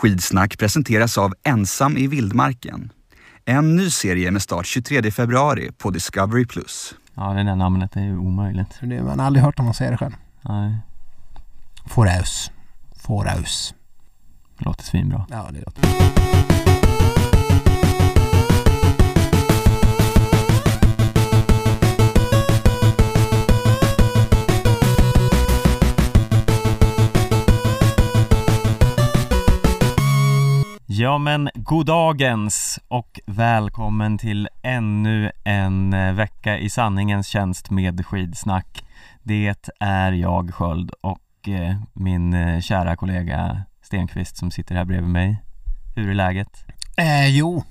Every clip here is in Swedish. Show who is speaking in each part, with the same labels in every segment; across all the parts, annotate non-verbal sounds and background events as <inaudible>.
Speaker 1: Skidsnack presenteras av Ensam i vildmarken. En ny serie med start 23 februari på Discovery+.
Speaker 2: Ja, det där namnet är ju omöjligt.
Speaker 3: Det, man har aldrig hört honom säga det själv.
Speaker 2: Nej,
Speaker 3: Fåraus. Fåraus.
Speaker 2: låter svinbra.
Speaker 3: Ja, det låter
Speaker 2: Ja men goddagens och välkommen till ännu en eh, vecka i sanningens tjänst med skidsnack. Det är jag Sköld och eh, min eh, kära kollega Stenqvist som sitter här bredvid mig. Hur är läget?
Speaker 3: Eh, jo.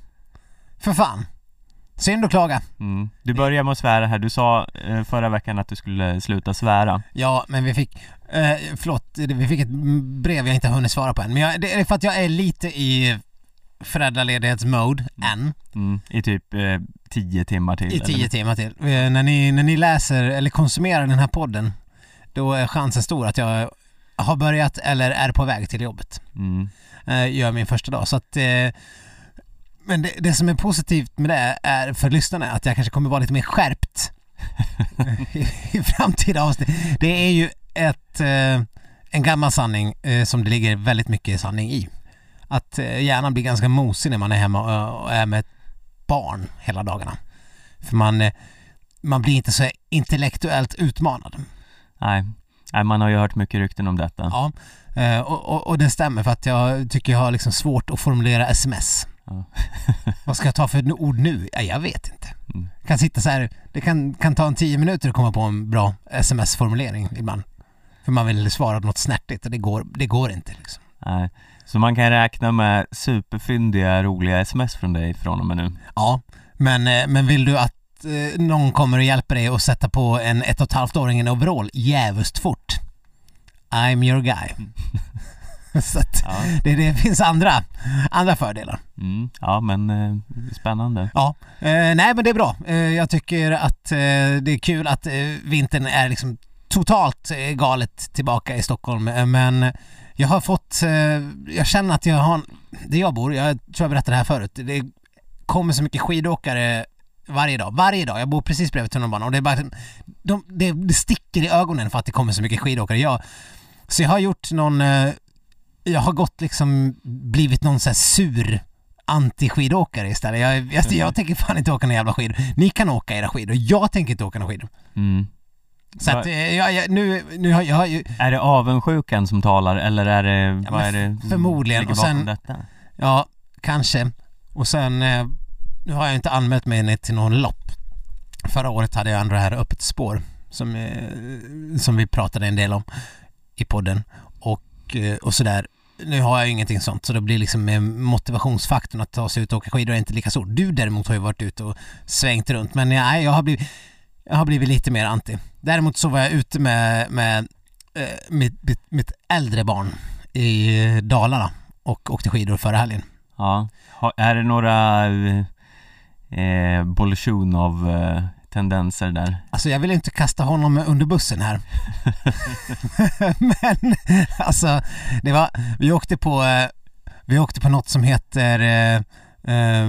Speaker 3: För fan. Synd att klaga.
Speaker 2: Mm. Du börjar med att svära här, du sa eh, förra veckan att du skulle sluta svära.
Speaker 3: Ja, men vi fick, eh, förlåt, vi fick ett brev jag inte har hunnit svara på än. Men jag, det är för att jag är lite i föräldraledighetsmode än.
Speaker 2: Mm. I typ eh, tio timmar till.
Speaker 3: I tio
Speaker 2: eller?
Speaker 3: timmar till. Eh, när, ni, när ni läser eller konsumerar den här podden, då är chansen stor att jag har börjat eller är på väg till jobbet.
Speaker 2: Mm.
Speaker 3: Eh, gör min första dag. Så att, eh, men det, det som är positivt med det är för lyssnarna att jag kanske kommer vara lite mer skärpt i, <laughs> <laughs> i framtida avsnitt. Det är ju ett, eh, en gammal sanning eh, som det ligger väldigt mycket sanning i. Att eh, hjärnan blir ganska mosig när man är hemma och, är med ett barn hela dagarna. För man, man blir inte så intellektuellt utmanad.
Speaker 2: Nej. Nej, man har ju hört mycket rykten om detta.
Speaker 3: Ja, och, och, och det stämmer för att jag tycker jag har liksom svårt att formulera sms.
Speaker 2: Ja. <laughs>
Speaker 3: Vad ska jag ta för ord nu? Ja, jag vet inte.
Speaker 2: Mm.
Speaker 3: Kan sitta så här, det kan, kan ta en tio minuter att komma på en bra sms-formulering ibland. För man vill svara något snärtigt och det går, det går inte liksom.
Speaker 2: Nej. Så man kan räkna med superfyndiga, roliga sms från dig från och med nu.
Speaker 3: Ja, men, eh, men vill du att eh, någon kommer och hjälper dig att sätta på en ett och ett halvt åring i en overall jävligt fort? I'm your guy. <laughs> så att
Speaker 2: Ja,
Speaker 3: det, det finns andra, andra fördelar.
Speaker 2: mm. ja men eh, spännande.
Speaker 3: Ja, eh, nej men det är bra. Eh, jag tycker att det är kul att vintern är liksom totalt galet tillbaka i Stockholm. Men jag har fått, jag känner att jag har, där jag bor, jag tror jag berättade det här förut, det kommer så mycket skidåkare varje dag, varje dag. Jag bor precis bredvid tunnelbanan och det är bara, de, det, det sticker i ögonen för att det kommer så mycket skidåkare. Jag, så jag har gjort någon, jag har gått liksom, blivit någon sån här sur anti-skidåkare istället. Jag, jag, jag tänker fan inte åka några jävla skidor. Ni kan åka era skidor, jag tänker inte åka några skidor.
Speaker 2: Mm.
Speaker 3: Så att eh, jag, jag, nu, nu har jag ju,
Speaker 2: Är det avundsjukan som talar eller är det, vad är det
Speaker 3: förmodligen. Och sen-
Speaker 2: detta?
Speaker 3: ja, kanske. Och sen, eh, nu har jag inte anmält mig till någon lopp. Förra året hade jag ändå det här öppet spår som, eh, som vi pratade en del om i podden. Och, och sådär. Nu har jag ju ingenting sånt så det blir liksom motivationsfaktorn att ta sig ut och åka skidor är inte lika stor. Du däremot har ju varit ute och svängt runt men nej, jag har blivit, jag har blivit lite mer anti. Däremot så var jag ute med, med eh, mitt, mitt, mitt äldre barn i Dalarna och åkte skidor förra helgen.
Speaker 2: Ja. Är det några eh, eh av eh, tendenser där?
Speaker 3: Alltså jag vill inte kasta honom under bussen här. <laughs> Men alltså, det var, vi åkte på, eh, vi åkte på något som heter eh, eh,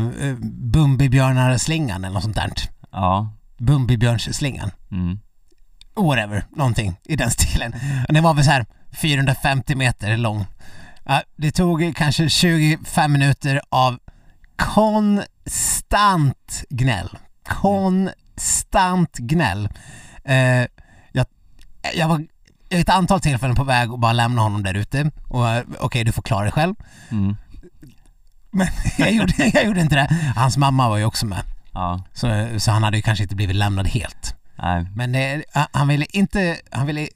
Speaker 3: Bumbibjörnarslingan eller något sånt där.
Speaker 2: Ja.
Speaker 3: Bumbibjörnsslingan.
Speaker 2: Mm.
Speaker 3: Whatever, någonting i den stilen. Och den var väl så här 450 meter lång. Det tog kanske 25 minuter av konstant gnäll. Konstant gnäll. Eh, jag, jag var ett antal tillfällen på väg att bara lämna honom där ute och eh, okej, du får klara dig själv.
Speaker 2: Mm.
Speaker 3: Men <laughs> jag gjorde, jag gjorde inte det. Hans mamma var ju också med.
Speaker 2: Ja.
Speaker 3: Så, så han hade ju kanske inte blivit lämnad helt.
Speaker 2: Nej.
Speaker 3: Men det, han ville inte, han ville,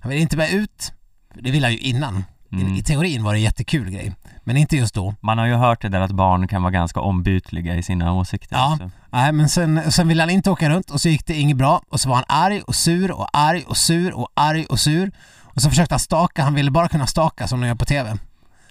Speaker 3: han ville inte med ut. Det ville han ju innan.
Speaker 2: Mm.
Speaker 3: I, I teorin var det en jättekul grej. Men inte just då.
Speaker 2: Man har ju hört det där att barn kan vara ganska ombytliga i sina åsikter
Speaker 3: Ja.
Speaker 2: också.
Speaker 3: Nej, men sen, sen ville han inte åka runt och så gick det inget bra och så var han arg och sur och arg och sur och arg och sur. Och så försökte han staka, han ville bara kunna staka som de gör på TV.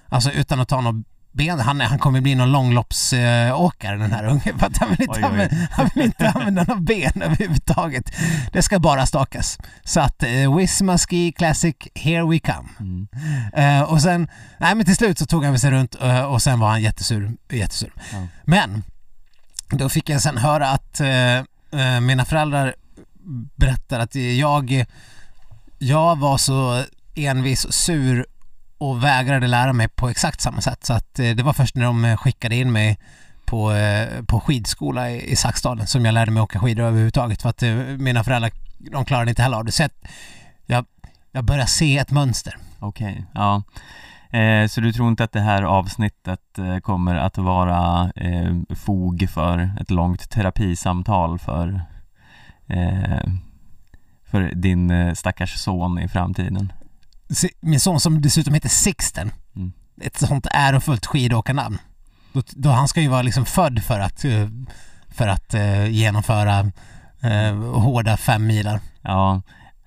Speaker 3: Alltså utan att ta något ben. Han, han kommer bli någon långloppsåkare den här ungen för att han vill inte,
Speaker 2: Oj, oj.
Speaker 3: Använda, han vill inte använda några ben överhuvudtaget. Det ska bara stakas. Så att eh, Wisma Ski Classic, here we come.
Speaker 2: Mm.
Speaker 3: Eh, och sen, nej men till slut så tog han sig runt eh, och sen var han jättesur. jättesur.
Speaker 2: Ja.
Speaker 3: Men då fick jag sen höra att eh, eh, mina föräldrar berättar att jag, jag var så envis och sur och vägrade lära mig på exakt samma sätt. Så att eh, det var först när de skickade in mig på, eh, på skidskola i, i Saxdalen som jag lärde mig åka skidor överhuvudtaget för att eh, mina föräldrar de klarade inte heller av det. Så att jag, jag börjar se ett mönster.
Speaker 2: Okej, ja. Eh, så du tror inte att det här avsnittet eh, kommer att vara eh, fog för ett långt terapisamtal för, för din eh, stackars son i framtiden?
Speaker 3: Min son som dessutom heter Sixten,
Speaker 2: Mm.
Speaker 3: ett sånt ärofullt skidåkarnamn. Då, då han ska ju vara liksom född för att, eh, för att eh, genomföra eh, hårda fem milar.
Speaker 2: Ja,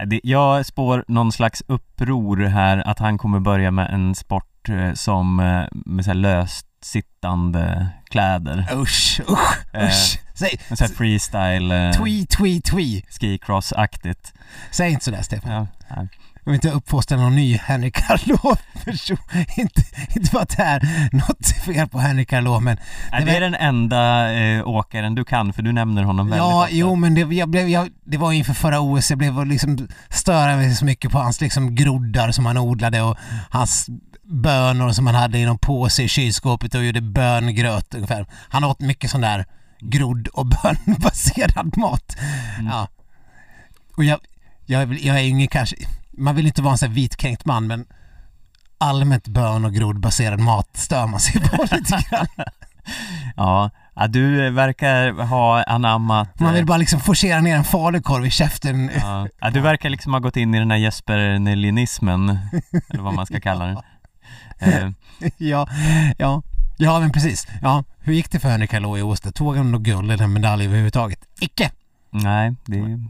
Speaker 2: det, jag spår någon slags uppror här att han kommer börja med en sport eh, som eh, med så löst sittande kläder.
Speaker 3: Usch, usch, usch. Säg,
Speaker 2: En sån här freestyle eh,
Speaker 3: twi, twi, twi.
Speaker 2: skicross-aktigt.
Speaker 3: Säg inte sådär Stefan.
Speaker 2: Ja, nej.
Speaker 3: Jag vill inte uppfostra någon ny Henrik Karlov-person. <laughs> inte, inte för att det är något fel på Henrik Karlov men
Speaker 2: Nej,
Speaker 3: Det
Speaker 2: är
Speaker 3: var-
Speaker 2: den enda eh, åkaren du kan för du nämner honom väldigt
Speaker 3: Ja,
Speaker 2: ofta.
Speaker 3: jo men det, jag blev, jag, det var inför förra OS, jag blev liksom störa mig så mycket på hans liksom groddar som han odlade och hans bönor som han hade i någon påse i kylskåpet och gjorde böngröt ungefär. Han åt mycket sån där grodd och bönbaserad <laughs> mat.
Speaker 2: Mm.
Speaker 3: Ja. Och jag, jag, är väl- jag är ingen kanske, man vill inte vara en sån här vitkränkt man men allmänt bön och groddbaserad mat stör man sig på <laughs> lite grann.
Speaker 2: Ja, ja du verkar ha anammat
Speaker 3: Man vill
Speaker 2: eh,
Speaker 3: bara liksom forcera ner en falukorv i käften.
Speaker 2: ja, ja, du verkar liksom ha gått in i den här Jesper Nelinismen Eller vad man ska kalla det <laughs> eh,
Speaker 3: ja, ja, ja men precis. Ja, hur gick det för Henrik Hallå i Åsta? Tog han något guld eller en medalj överhuvudtaget? Icke!
Speaker 2: Nej, det,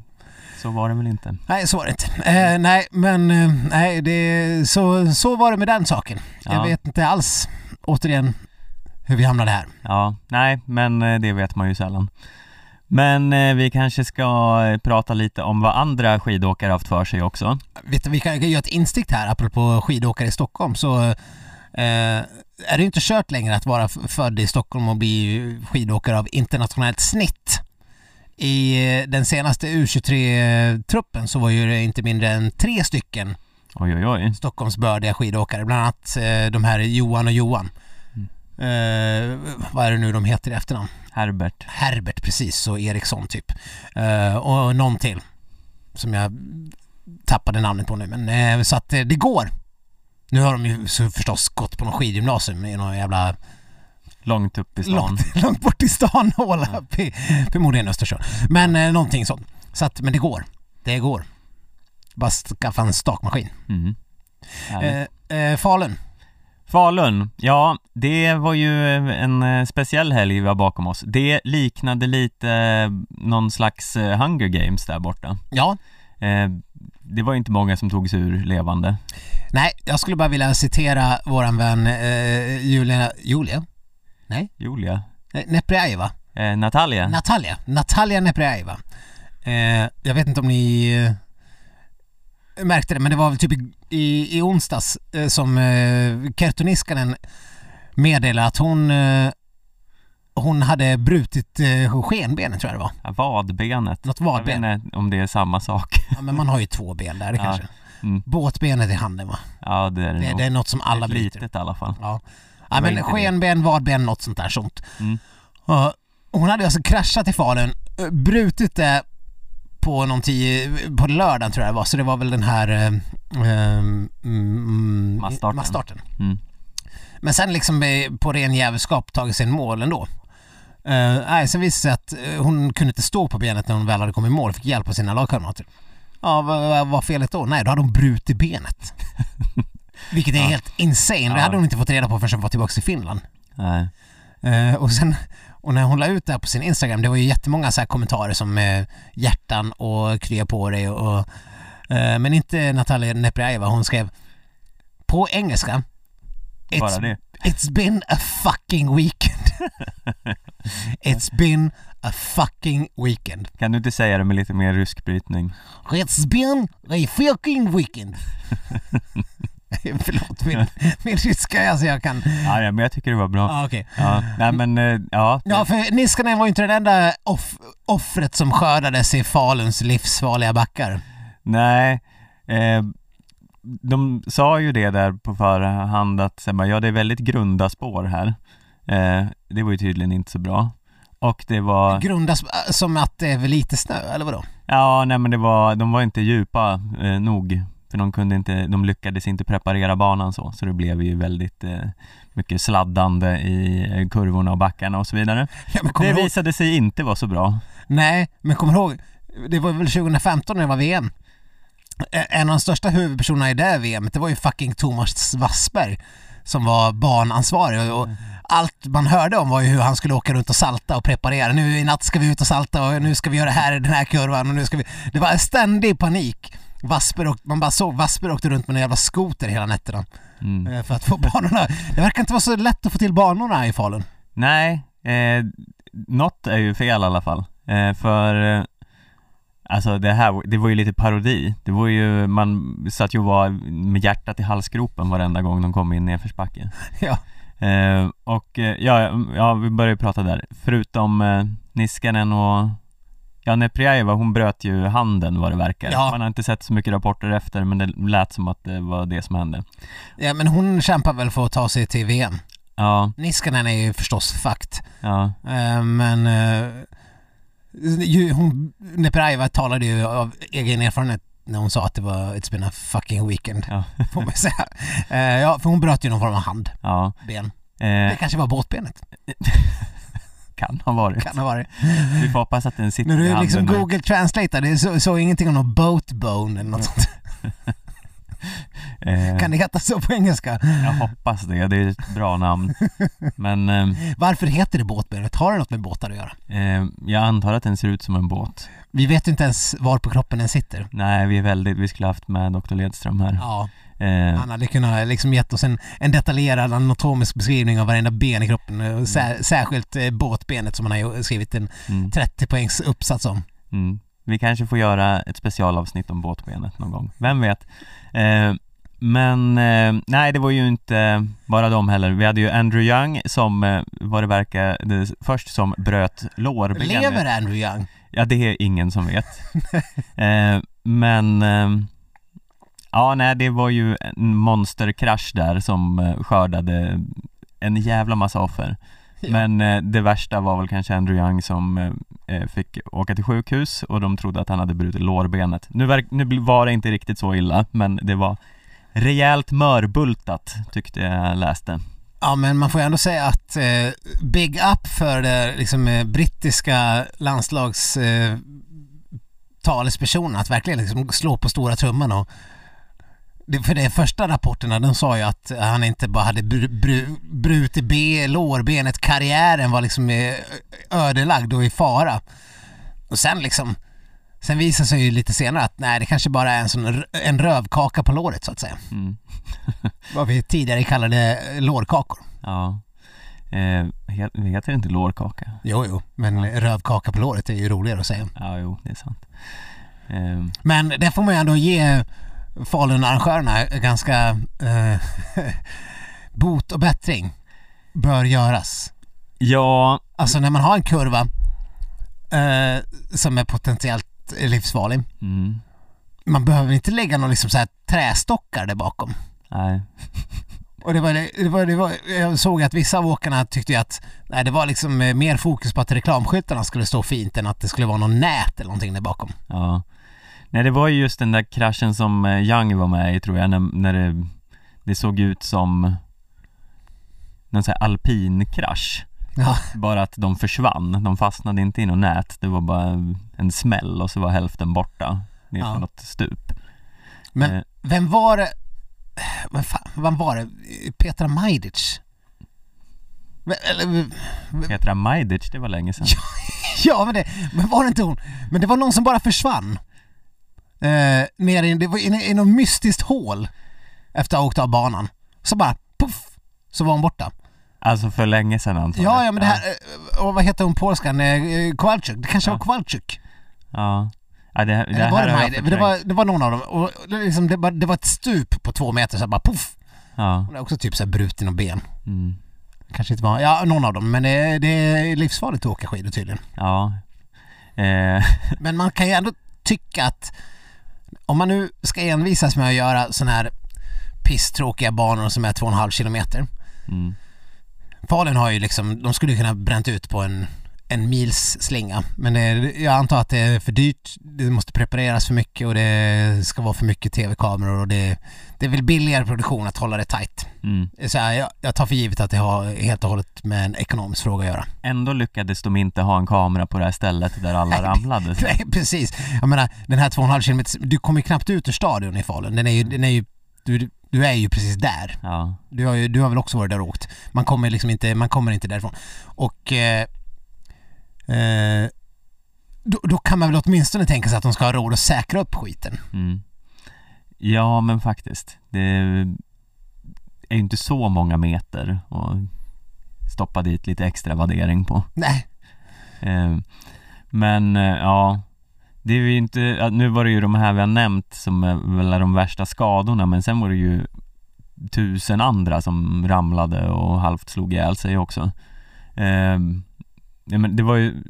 Speaker 2: så var det väl inte
Speaker 3: Nej, så var det inte. Eh, nej, men eh, nej, det, så, så var det med den saken. Jag
Speaker 2: Ja.
Speaker 3: vet inte alls, återigen, hur vi hamnade här.
Speaker 2: Ja, nej, men eh, det vet man ju sällan Men eh, vi kanske ska eh, prata lite om vad andra skidåkare haft för sig också
Speaker 3: Vet du, vi kan göra ett instick här, apropå skidåkare i Stockholm, så eh, är det inte kört längre att vara född i Stockholm och bli skidåkare av internationellt snitt. I eh, den senaste U23-truppen så var ju det inte mindre än tre stycken
Speaker 2: Oj, oj, oj
Speaker 3: Stockholmsbördiga skidåkare, bland annat eh, de här Johan och Johan.
Speaker 2: Mm.
Speaker 3: Eh, vad är det nu de heter i efternamn?
Speaker 2: Herbert
Speaker 3: Herbert precis och Eriksson typ. Eh, och någon till som jag tappade namnet på nu men eh, så att eh, det går. Nu har de ju förstås gått på någon skidgymnasium i någon jävla
Speaker 2: Långt upp i stan
Speaker 3: långt, <laughs> långt bort i stan <laughs> håla ja. förmodligen Östersund. Men eh, någonting sånt. Så att, men det går. Det går. Bara skaffa en stakmaskin.
Speaker 2: mm.
Speaker 3: Eh, eh, Falun.
Speaker 2: Falun, ja det var ju en eh, speciell helg vi har bakom oss. Det liknade lite eh, någon slags eh, Hunger Games där borta.
Speaker 3: Ja,
Speaker 2: Eh, Det var inte många som tog sig ur levande.
Speaker 3: nej, jag skulle bara vilja citera våran vän eh, Julia, Julia?
Speaker 2: Julia,
Speaker 3: Nej, Neprjajeva.
Speaker 2: eh, Natalia,
Speaker 3: Natalia. Natalia Neprjajeva. Eh, jag vet inte om ni eh, märkte det, men det var väl typ i, i, i onsdags eh, som eh, Kertuniskanen meddelade att hon eh, hon hade brutit eh, skenbenet tror jag det var.
Speaker 2: Ja, vadbenet.
Speaker 3: Något
Speaker 2: Jag vet
Speaker 3: vadben.
Speaker 2: inte om det är samma sak.
Speaker 3: Ja, men man har ju två ben där <laughs> kanske.
Speaker 2: Mm.
Speaker 3: Båtbenet i handen va?
Speaker 2: Ja det är det,
Speaker 3: Det,
Speaker 2: nog.
Speaker 3: det är något som alla
Speaker 2: Ett
Speaker 3: bryter.
Speaker 2: litet i alla fall.
Speaker 3: Ja. Ja men
Speaker 2: inte det.
Speaker 3: skenben, vadben, något sånt där sånt.
Speaker 2: Mm.
Speaker 3: Ja, hon hade alltså kraschat i Falun, eh, brutit det på någon tio, på lördagen tror jag det var, så det var väl den här eh, eh, mm,
Speaker 2: Massstarten.
Speaker 3: massstarten.
Speaker 2: Mm.
Speaker 3: Men sen liksom eh, på ren jävelskap tagit sig in mål ändå. Uh, nej, sen visade det sig att eh, hon kunde inte stå på benet när hon väl hade kommit i mål, fick hjälp av sina lagkamrater. Ja, vad var felet då? Nej, då hade hon brutit benet. <laughs> Vilket är
Speaker 2: Ja.
Speaker 3: helt insane. Det
Speaker 2: Ja.
Speaker 3: hade hon inte fått reda på förrän hon var tillbaka i Finland.
Speaker 2: Nej.
Speaker 3: Eh, och sen och när hon la ut det här på sin Instagram, det var ju jättemånga så här kommentarer som eh, hjärtan och krya på dig och, och eh, men inte Natalia Neprjajeva, hon skrev på engelska
Speaker 2: Bara det.
Speaker 3: It's been a fucking weekend. <laughs> It's been a fucking weekend.
Speaker 2: Kan du inte säga det med lite mer rysk brytning?
Speaker 3: It's been a fucking weekend. <laughs> Förlåt, min, min ryska, alltså jag kan...
Speaker 2: Ja, ja men jag tycker det var bra.
Speaker 3: Ah, okej.
Speaker 2: Ja, nej men eh, ja.
Speaker 3: Ja, för Niskanen var ju inte det enda off offret som skördades i Faluns livsfarliga backar.
Speaker 2: Nej, eh, de sa ju det där på förhand att ja det är väldigt grunda spår här. Eh, det var ju tydligen inte så bra. Och det var,
Speaker 3: Grundas som att det är väl lite snö, eller vadå?
Speaker 2: ja nej men det var, de var inte djupa eh, nog. För de kunde inte, de lyckades inte preparera banan så, så det blev ju väldigt eh, mycket sladdande i eh, kurvorna och backarna och så vidare.
Speaker 3: Ja,
Speaker 2: Det
Speaker 3: ihåg?
Speaker 2: visade sig inte vara så bra.
Speaker 3: Nej, men kommer ihåg? Det var väl 2015 när det var VM? En av de största huvudpersonerna i det VM, det var ju fucking Thomas Wassberg som var banansvarig och allt man hörde om var ju hur han skulle åka runt och salta och preparera. Nu i natt ska vi ut och salta och nu ska vi göra det här i den här kurvan och nu ska vi... Det var ständig panik. Wasper och, man bara såg Wasper åkte runt med en jävla skoter hela nätterna
Speaker 2: Mm.
Speaker 3: eh, för att få banorna. Det verkar inte vara så lätt att få till banorna i Falun.
Speaker 2: Nej, eh, något är ju fel i alla fall. Eh, för eh, Alltså det här, det var ju lite parodi. Det var ju, man satt ju och var med hjärtat i halsgropen varenda gång de kom in i nedförsbacke. <laughs>
Speaker 3: Ja.
Speaker 2: Eh, och eh, ja, ja, vi börjar ju prata där. Förutom eh, Niskanen och Ja, Neprjajeva hon bröt ju handen vad det verkar.
Speaker 3: Ja.
Speaker 2: Man har inte sett så mycket rapporter efter men det lät som att det var det som hände.
Speaker 3: ja, men hon kämpar väl för att ta sig till VM.
Speaker 2: Ja,
Speaker 3: Niskanen är ju förstås fakt.
Speaker 2: ja,
Speaker 3: Eh, men eh, hon, Neprajeva talade ju av egen erfarenhet när hon sa att det var It's been a fucking weekend,
Speaker 2: ja,
Speaker 3: får man säga. Eh, ja, för hon bröt ju någon form av handben.
Speaker 2: ja.
Speaker 3: Det
Speaker 2: Eh,
Speaker 3: kanske var båtbenet, <laughs>
Speaker 2: kan ha varit.
Speaker 3: kan det ha varit.
Speaker 2: Vi får hoppas att den sitter
Speaker 3: När
Speaker 2: i
Speaker 3: du
Speaker 2: handen
Speaker 3: liksom
Speaker 2: nu.
Speaker 3: Google Translate, det så, så ingenting om någon boat bone eller något sånt. <laughs>
Speaker 2: Eh,
Speaker 3: Kan det heta så på engelska?
Speaker 2: Jag hoppas det, det är ett bra namn. Men eh,
Speaker 3: Varför heter det båtbenet? Har det något med båtar att göra?
Speaker 2: eh, jag antar att den ser ut som en båt.
Speaker 3: Vi vet inte ens var på kroppen den sitter.
Speaker 2: Nej, vi är väldigt, vi skulle haft med Dr. Ledström här.
Speaker 3: Ja,
Speaker 2: Eh,
Speaker 3: han hade kunnat liksom gett oss en, en detaljerad anatomisk beskrivning av varenda ben i kroppen. Sär, särskilt eh, båtbenet som han har skrivit en
Speaker 2: mm,
Speaker 3: 30 poängs uppsats om.
Speaker 2: mm. Vi kanske får göra ett specialavsnitt om båtbenet någon gång, vem vet? Eh, men eh, nej, det var ju inte bara de heller. Vi hade ju Andrew Young som, eh, vad det verkar, det, först som bröt lårbenet.
Speaker 3: Lever Andrew Young?
Speaker 2: Ja, det är ingen som vet. <laughs> eh, men eh, Ja, nej, det var ju en monsterkrasch där som eh, skördade en jävla massa offer. Men eh, det värsta var väl kanske Andrew Young som eh, eh, fick åka till sjukhus och de trodde att han hade brutit lårbenet. Nu, verk, nu var det inte riktigt så illa, men det var rejält mörbultat tyckte jag läste.
Speaker 3: Ja men man får ju ändå säga att eh, big up för det liksom, eh, brittiska landslags eh, talespersonen att verkligen liksom slå på stora trumman och för de första rapporterna de sa ju att han inte bara hade br, br, brutit be, lårbenet, karriären var liksom eh, ödelagd och i fara. Och sen liksom Sen visade sig ju lite senare att nej det kanske bara är en sån en rövkaka på låret så att säga.
Speaker 2: Mm. <laughs>
Speaker 3: Vad vi tidigare kallade eh, lårkakor.
Speaker 2: Ja. Eh, het, heter det inte lårkaka?
Speaker 3: Jo, jo, men rövkaka på låret är ju roligare att säga.
Speaker 2: Ja, jo, det är sant. Eh,
Speaker 3: Men det får man ju ändå ge Falun-arrangörerna ganska eh, <laughs> bot och bättring bör göras.
Speaker 2: ja,
Speaker 3: Alltså när man har en kurva eh, som är potentiellt livsfarlig.
Speaker 2: mm,
Speaker 3: Man behöver inte lägga någon liksom så här trästockar där bakom.
Speaker 2: nej. <laughs>
Speaker 3: Och det var, det var, det var, jag såg att vissa av åkarna tyckte att nej, det var liksom eh, mer fokus på att reklamskyltarna skulle stå fint än att det skulle vara någon nät eller någonting där bakom.
Speaker 2: Ja. Nej, det var ju just den där kraschen som eh, Young var med i tror jag, när, när det, det såg ut som någon sån här alpinkrasch.
Speaker 3: Ja,
Speaker 2: Bara att de försvann, de fastnade inte i något nät, det var bara en smäll och så var hälften borta ner
Speaker 3: Ja.
Speaker 2: från något stup.
Speaker 3: Men
Speaker 2: Eh,
Speaker 3: vem var det? Vem, fan, vem var det? Petra Majdic?
Speaker 2: Petra Majdic, det var länge sedan. <laughs>
Speaker 3: ja, men det men var det inte hon? Men det var någon som bara försvann. Eh, nere i, det var i, i något mystiskt hål efter att ha åkt av banan. Så bara puff, så var hon borta.
Speaker 2: Alltså för länge sedan antagligen.
Speaker 3: Ja, ja men det här, eh, och vad heter hon polskan? Eh, Kowalczyk? Det kanske
Speaker 2: Ja.
Speaker 3: var Kowalczyk?
Speaker 2: Ja. ja det, det
Speaker 3: var
Speaker 2: här
Speaker 3: det,
Speaker 2: jag
Speaker 3: Majde? det, var, det var någon av dem. Och det liksom, det, var, det var ett stup på två meter så här bara poff!
Speaker 2: Ja.
Speaker 3: Hon har också typ så här brutit någon ben.
Speaker 2: Mm.
Speaker 3: Kanske inte var, ja någon av dem. Men det, det är livsfarligt att åka skidor tydligen.
Speaker 2: Ja. Eh,
Speaker 3: Men man kan ju ändå tycka att om man nu ska envisas med att göra sådana här pisstråkiga banor som är 2,5 kilometer.
Speaker 2: mm.
Speaker 3: Falun har ju liksom, de skulle kunna bränt ut på en, en mils slinga. Men det, jag antar att det är för dyrt, det måste prepareras för mycket och det ska vara för mycket tv-kameror och det, det är väl billigare produktion att hålla det tight.
Speaker 2: Mm.
Speaker 3: Så här, jag, jag tar för givet att det har helt och hållet med en ekonomisk fråga att göra.
Speaker 2: Ändå lyckades de inte ha en kamera på det här stället där alla <laughs>
Speaker 3: Nej,
Speaker 2: ramlade.
Speaker 3: Nej precis. Jag menar den här 2,5 kilometer, du kommer ju knappt ut ur stadion i Falun. Den är ju, den är ju du, du är ju precis där.
Speaker 2: Ja.
Speaker 3: Du har, ju, du har väl också varit där och åkt. Man kommer liksom inte, man kommer inte därifrån. Och eh, eh, då, då kan man väl åtminstone tänka sig att de ska ha råd att säkra upp skiten.
Speaker 2: Mm. Ja, men faktiskt. Det är ju inte så många meter och stoppa dit lite extra vaddering på.
Speaker 3: Nej,
Speaker 2: Eh, Men eh, ja, det är ju inte, nu var det ju de här vi har nämnt som är väl är de värsta skadorna men sen var det ju tusen andra som ramlade och halvt slog ihjäl sig också. Eh, men det var ju,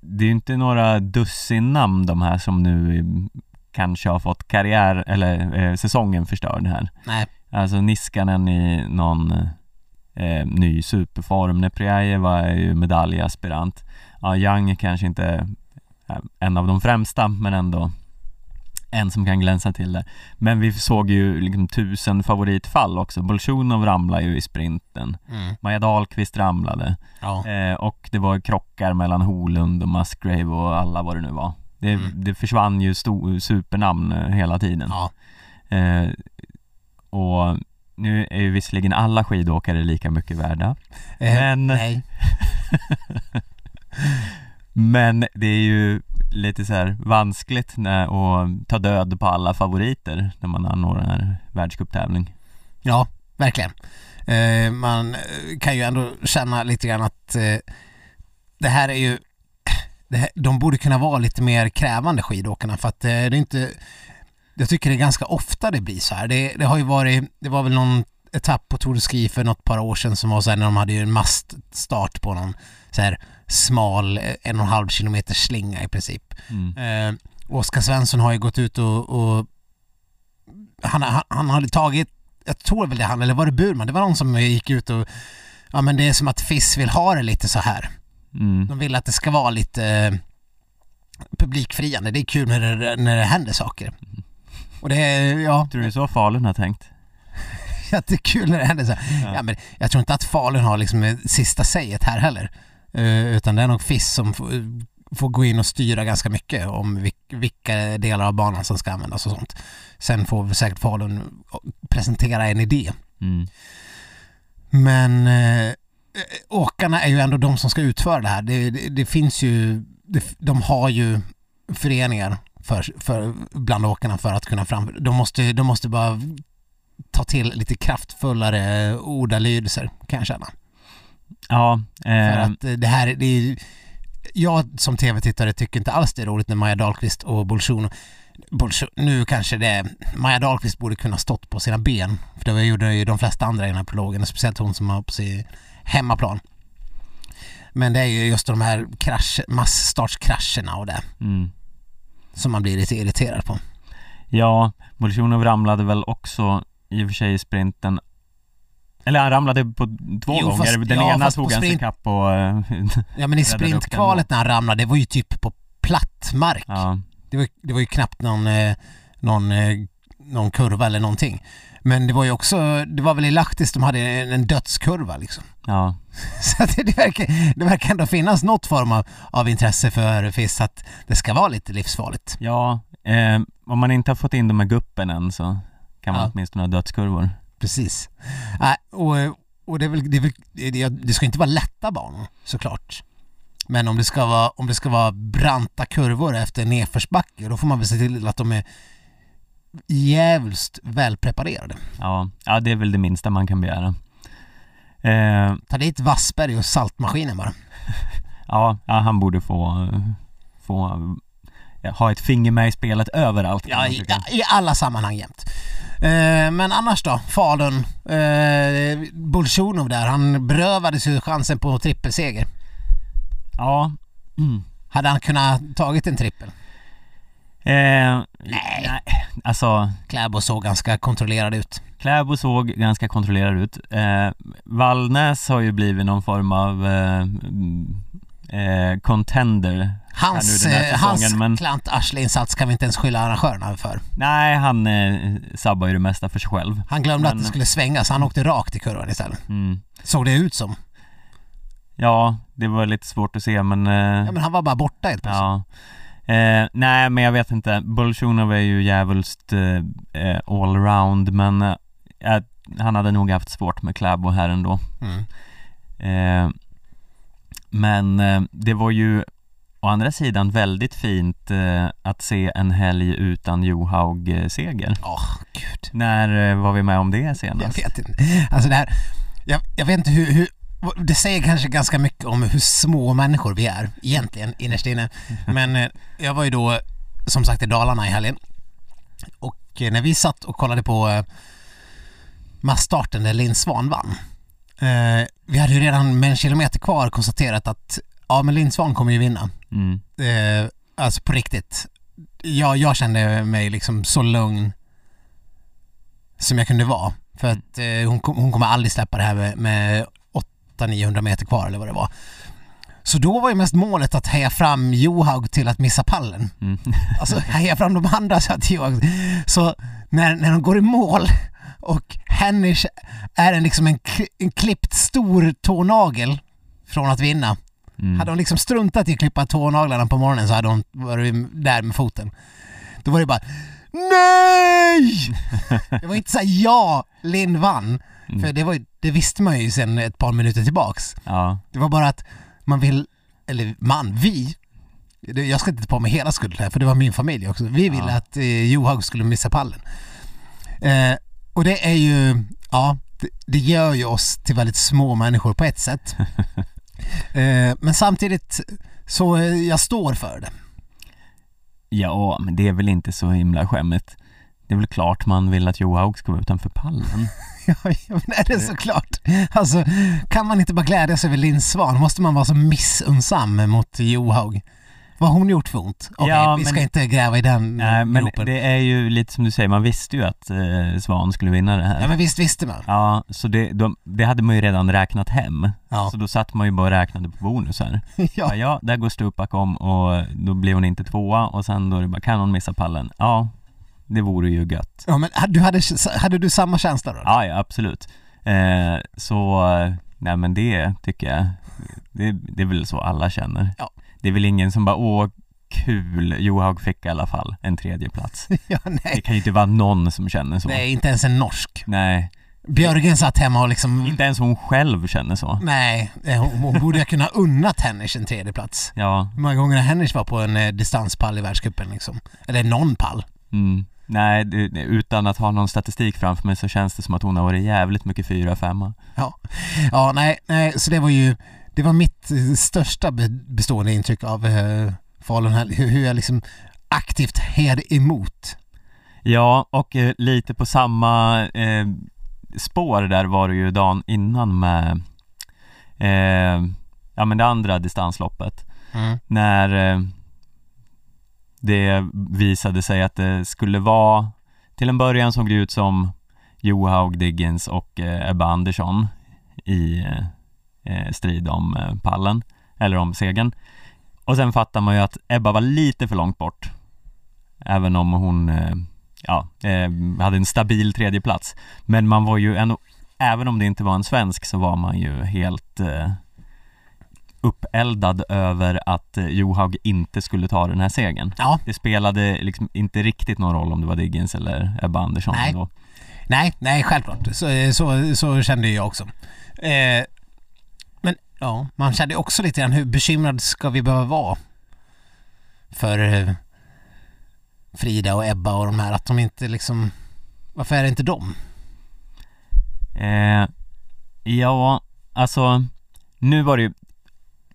Speaker 2: det är ju inte några dussin namn de här som nu kanske har fått karriär eller eh, säsongen förstörd här.
Speaker 3: nej.
Speaker 2: Alltså Niskanen i någon eh, ny superform. Neprjajeva är ju medaljaspirant. Ja, Young är kanske inte eh, en av de främsta men ändå en som kan glänsa till det. Men vi såg ju liksom tusen favoritfall också. Bolsjunov ramlade ju i sprinten.
Speaker 3: Mm.
Speaker 2: Maja Dahlqvist ramlade.
Speaker 3: Ja.
Speaker 2: Eh, och det var krockar mellan Holund och Musgrave och alla vad det nu var. Det,
Speaker 3: Mm.
Speaker 2: det försvann ju sto- supernamn eh, hela tiden.
Speaker 3: ja.
Speaker 2: Eh, och nu är ju visserligen alla skidåkare lika mycket värda
Speaker 3: Eh,
Speaker 2: Men-
Speaker 3: Nej. <laughs>
Speaker 2: Men det är ju lite så här vanskligt när, att ta död på alla favoriter när man anordnar en världscuptävling
Speaker 3: Ja, verkligen. Eh, man kan ju ändå känna lite grann att eh, det här är ju det de borde kunna vara lite mer krävande skidåkarna för att eh, det är inte jag tycker det är ganska ofta det blir så här. Det, det har ju varit, det var väl någon etapp på Tour de Ski för något par år sedan som var så här när de hade ju en maststart på någon så här smal eh, en och en halv kilometer slinga i princip.
Speaker 2: mm.
Speaker 3: Eh, Oskar Svensson har ju gått ut och, och han, han, han hade tagit, jag tror väl det han, eller var det Burman? Det var någon som gick ut och ja men det är som att FIS vill ha det lite så här.
Speaker 2: Mm.
Speaker 3: De vill att det ska vara lite eh, publikfriande. Det är kul när det, när det händer saker. Och det är, ja,
Speaker 2: Tror du så Falun har tänkt? <laughs>
Speaker 3: jättekul när det händer så.
Speaker 2: Ja.
Speaker 3: Ja, men jag tror inte att Falun har liksom det sista säget här heller. Eh, utan det är nog FIS som får, gå in och styra ganska mycket om vil- vilka delar av banan som ska användas och sånt. Sen får vi säkert Falun presentera en idé.
Speaker 2: Mm.
Speaker 3: Men eh, åkarna är ju ändå de som ska utföra det här. Det, det, det finns ju, det, de har ju föreningar för, för, bland åkarna för att kunna fram... De måste, de måste bara ta till lite kraftfullare ordalydelser kan jag känna.
Speaker 2: Ja,
Speaker 3: För
Speaker 2: eh,
Speaker 3: att eh, det här, det är, jag som tv-tittare tycker inte alls det är roligt när Maja Dahlqvist och Bolsjunov nu kanske det, Maja Dahlqvist borde kunna stått på sina ben. För det gjorde ju de flesta andra i den här prologen, speciellt hon som har på sin hemmaplan. Men det är ju just de här krasch, massstartskrascherna och det
Speaker 2: mm.
Speaker 3: som man blir lite irriterad på.
Speaker 2: Ja, Bolsjunov ramlade väl också i och för sig i sprinten Eller han ramlade på två
Speaker 3: Jo,
Speaker 2: gånger,
Speaker 3: fast-
Speaker 2: den
Speaker 3: ja,
Speaker 2: ena tog han sig kapp och
Speaker 3: Ja men i <laughs> sprintkvalet när han ramlade, det var ju typ på platt mark.
Speaker 2: ja,
Speaker 3: Det var, det var ju knappt någon, eh, någon, eh, någon kurva eller någonting. Men det var ju också, det var väl i Lahtis de hade en dödskurva liksom.
Speaker 2: Ja, <laughs>
Speaker 3: Så att det, verkar, det verkar ändå finnas något form av, av intresse för FIS att det ska vara lite livsfarligt.
Speaker 2: ja eh, om man inte har fått in de här guppen än så kan man
Speaker 3: Ja.
Speaker 2: åtminstone ha dödskurvor
Speaker 3: Precis. Nej, och, och det, är väl, det, är väl, det, det ska inte vara lätta banor såklart. Men om det ska vara, om det ska vara branta kurvor efter nedförsbacke då får man väl se till att de är jävligt välpreparerade.
Speaker 2: Ja, ja det är väl det minsta man kan begära Eh,
Speaker 3: Ta dit Wassberg och saltmaskinen bara. <laughs>
Speaker 2: ja, ja, han borde få, få ha ett finger med i spelet överallt
Speaker 3: Ja, i, i alla sammanhang jämt. Eh, men annars då? Falun? Eh, Bolsjunov där, han berövades ju chansen på trippelseger.
Speaker 2: ja. Mm.
Speaker 3: Hade han kunnat tagit en trippel?
Speaker 2: Eh,
Speaker 3: Nej.
Speaker 2: Alltså,
Speaker 3: Kläbo såg ganska kontrollerad ut.
Speaker 2: Kläbo såg ganska kontrollerad ut. Eh, Vallnäs har ju blivit någon form av eh, eh, contender
Speaker 3: Hans,
Speaker 2: här nu den här
Speaker 3: eh, hans
Speaker 2: men-
Speaker 3: klant arsleinsats kan vi inte ens skylla arrangörerna för.
Speaker 2: Nej, han eh, sabbar ju det mesta för sig själv.
Speaker 3: Han glömde
Speaker 2: Men-
Speaker 3: att det skulle svänga så han åkte rakt i kurvan istället.
Speaker 2: Mm.
Speaker 3: Såg det ut som.
Speaker 2: Ja, det var lite svårt att se men... Eh,
Speaker 3: Ja, men han var bara borta helt plötsligt.
Speaker 2: ja. Eh, nej, men jag vet inte. Bolsjunov är ju djävulskt eh, eh, allround men eh, han hade nog haft svårt med Kläbo här ändå.
Speaker 3: Mm.
Speaker 2: Eh, men eh, det var ju å andra sidan väldigt fint eh, att se en helg utan Johaug-seger.
Speaker 3: Åh, gud.
Speaker 2: När var vi med om det
Speaker 3: Jag
Speaker 2: senast?
Speaker 3: vet inte. Alltså det här, jag, jag vet inte hur, hur, det säger kanske ganska mycket om hur små människor vi är egentligen innerst inne. Men eh, jag var ju då som sagt i Dalarna i helgen och eh, när vi satt och kollade på eh, massstarten där Linn Svan vann. Vi hade ju redan med en kilometer kvar konstaterat att ja men Linn Svan kommer ju vinna.
Speaker 2: Mm.
Speaker 3: Alltså på riktigt. Jag, jag kände mig liksom så lugn som jag kunde vara. För att eh, hon, hon kommer aldrig släppa det här med, med 800-900 meter kvar eller vad det var. Så då var ju mest målet att heja fram Johaug till att missa pallen.
Speaker 2: Mm. <laughs>
Speaker 3: Alltså heja fram de andra så att Johaug... Så när, när de går i mål och Hennish är en, liksom en, en klippt stor tånagel från att vinna.
Speaker 2: Mm.
Speaker 3: Hade hon liksom struntat i att klippa tånaglarna på morgonen så hade hon varit där med foten. Då var det bara NEJ! <laughs> Det var inte så här, ja, Linn vann.
Speaker 2: Mm.
Speaker 3: För det, var, det visste man ju sen ett par minuter tillbaks.
Speaker 2: Ja,
Speaker 3: Det var bara att man vill, eller man, vi, jag ska inte ta på mig hela skulden här för det var min familj också. Vi ville
Speaker 2: Ja.
Speaker 3: att eh, Johaug skulle missa pallen. Eh, och det är ju, ja, det, det gör ju oss till väldigt små människor på ett sätt. <laughs> eh, men samtidigt så eh, jag står för det.
Speaker 2: ja, men det är väl inte så himla skämmigt. Det är väl klart man vill att Johaug ska vara utanför pallen. <laughs>
Speaker 3: Ja, men är det såklart. Alltså, kan man inte bara glädjas över Linn Svan? Måste man vara så missunnsam mot Johaug? Vad har hon gjort för ont? Okej,
Speaker 2: Ja,
Speaker 3: vi ska inte gräva i den
Speaker 2: Nej, men
Speaker 3: gropen.
Speaker 2: det är ju lite som du säger, man visste ju att eh, Svan skulle vinna det här.
Speaker 3: Ja, men visst visste man.
Speaker 2: Ja, så det, de, det hade man ju redan räknat hem.
Speaker 3: Ja.
Speaker 2: Så då satt man ju bara och räknade på bonusar. <laughs> Ja.
Speaker 3: ja
Speaker 2: där går Stupak om och då blir hon inte tvåa och sen då är det bara, kan hon missa pallen? Ja, det vore ju gött.
Speaker 3: ja men hade du, hade, hade du samma känsla då?
Speaker 2: Ja, ja absolut. Eh, så, nej men det tycker jag, det, det är väl så alla känner.
Speaker 3: Ja.
Speaker 2: Det är väl ingen som bara, åh kul, Johaug fick i alla fall en tredje plats. <laughs>
Speaker 3: ja,
Speaker 2: Det
Speaker 3: nej.
Speaker 2: kan ju inte vara någon som känner så.
Speaker 3: nej, inte ens en norsk.
Speaker 2: Nej,
Speaker 3: Björgen satt hemma och liksom...
Speaker 2: inte ens hon själv känner så.
Speaker 3: Nej, eh, hon, hon borde ha kunnat unnat Hennish en tredje plats.
Speaker 2: Ja,
Speaker 3: Hur många gånger har Hennish var på en eh, distanspall i världscupen liksom? Eller någon pall.
Speaker 2: mm. Nej, utan att ha någon statistik framför mig så känns det som att hon har varit jävligt mycket fyra, femma.
Speaker 3: Ja, ja nej, nej, så det var ju, det var mitt eh, största be- bestående intryck av eh, Falun här, hur, jag liksom aktivt hejade emot.
Speaker 2: Ja, och eh, lite på samma eh, spår där var det ju dagen innan med eh, ja men det andra distansloppet
Speaker 3: Mm.
Speaker 2: när eh, det visade sig att det skulle vara till en början såg det ut som Johaug, Diggins och eh, Ebba Andersson i eh, eh, strid om eh, pallen eller om segern. Och sen fattar man ju att Ebba var lite för långt bort även om hon eh, ja, eh, hade en stabil tredje plats. Men man var ju ändå även om det inte var en svensk så var man ju helt eh, uppeldad över att eh, Johaug inte skulle ta den här segern.
Speaker 3: Ja,
Speaker 2: Det spelade liksom inte riktigt någon roll om det var Diggins eller Ebba Andersson
Speaker 3: Nej.
Speaker 2: då.
Speaker 3: nej, nej, självklart. Så, eh, så, så kände jag också. Eh, men ja, man kände också lite grann hur bekymrad ska vi behöva vara för eh, Frida och Ebba och de här, att de inte liksom, varför är det inte de?
Speaker 2: Eh, ja, alltså nu var det ju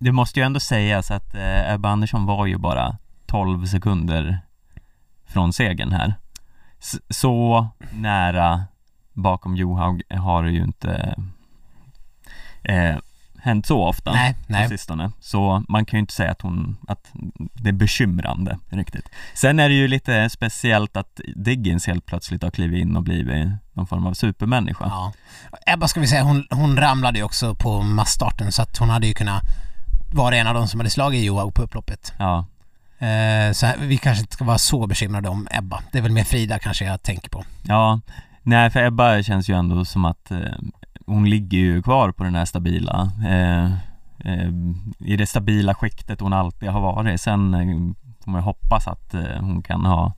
Speaker 2: Det måste ju ändå sägas att eh, Ebba Andersson var ju bara 12 sekunder från segern här S- Så nära bakom Johaug har det ju inte eh, hänt så ofta
Speaker 3: Nej,
Speaker 2: på
Speaker 3: nej.
Speaker 2: sistone Så man kan ju inte säga att hon, att det är bekymrande riktigt Sen är det ju lite speciellt att Diggins helt plötsligt har klivit in och blivit någon form av supermänniska
Speaker 3: Ja. Ebba ska vi säga, hon, hon ramlade ju också på massstarten så att hon hade ju kunnat vara en av de som hade slagit Johaug på upploppet.
Speaker 2: Ja,
Speaker 3: Eh, så vi kanske inte ska vara så bekymrade om Ebba. Det är väl mer Frida kanske jag tänker på.
Speaker 2: ja Nej för Ebba känns ju ändå som att eh, hon ligger ju kvar på den här stabila eh, eh, I det stabila skiktet hon alltid har varit Sen får man ju hoppas att eh, hon kan ha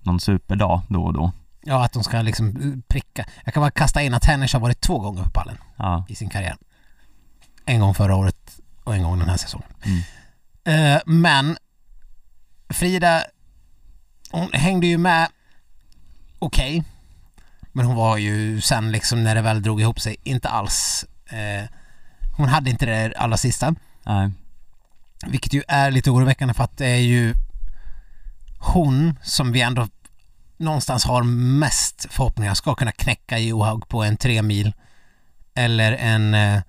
Speaker 2: någon superdag då och då
Speaker 3: Ja, att de ska liksom pricka. Jag kan bara kasta in att Hennish har varit två gånger på pallen
Speaker 2: Ja,
Speaker 3: i sin karriär. En gång förra året och en gång den här säsongen.
Speaker 2: Mm.
Speaker 3: Eh, men Frida, hon hängde ju med okej. men hon var ju sen liksom när det väl drog ihop sig inte alls eh, hon hade inte det allra sista.
Speaker 2: nej,
Speaker 3: Vilket ju är lite oroväckande för att det är ju hon som vi ändå någonstans har mest förhoppningar ska kunna knäcka Johaug på en tre mil eller en eh,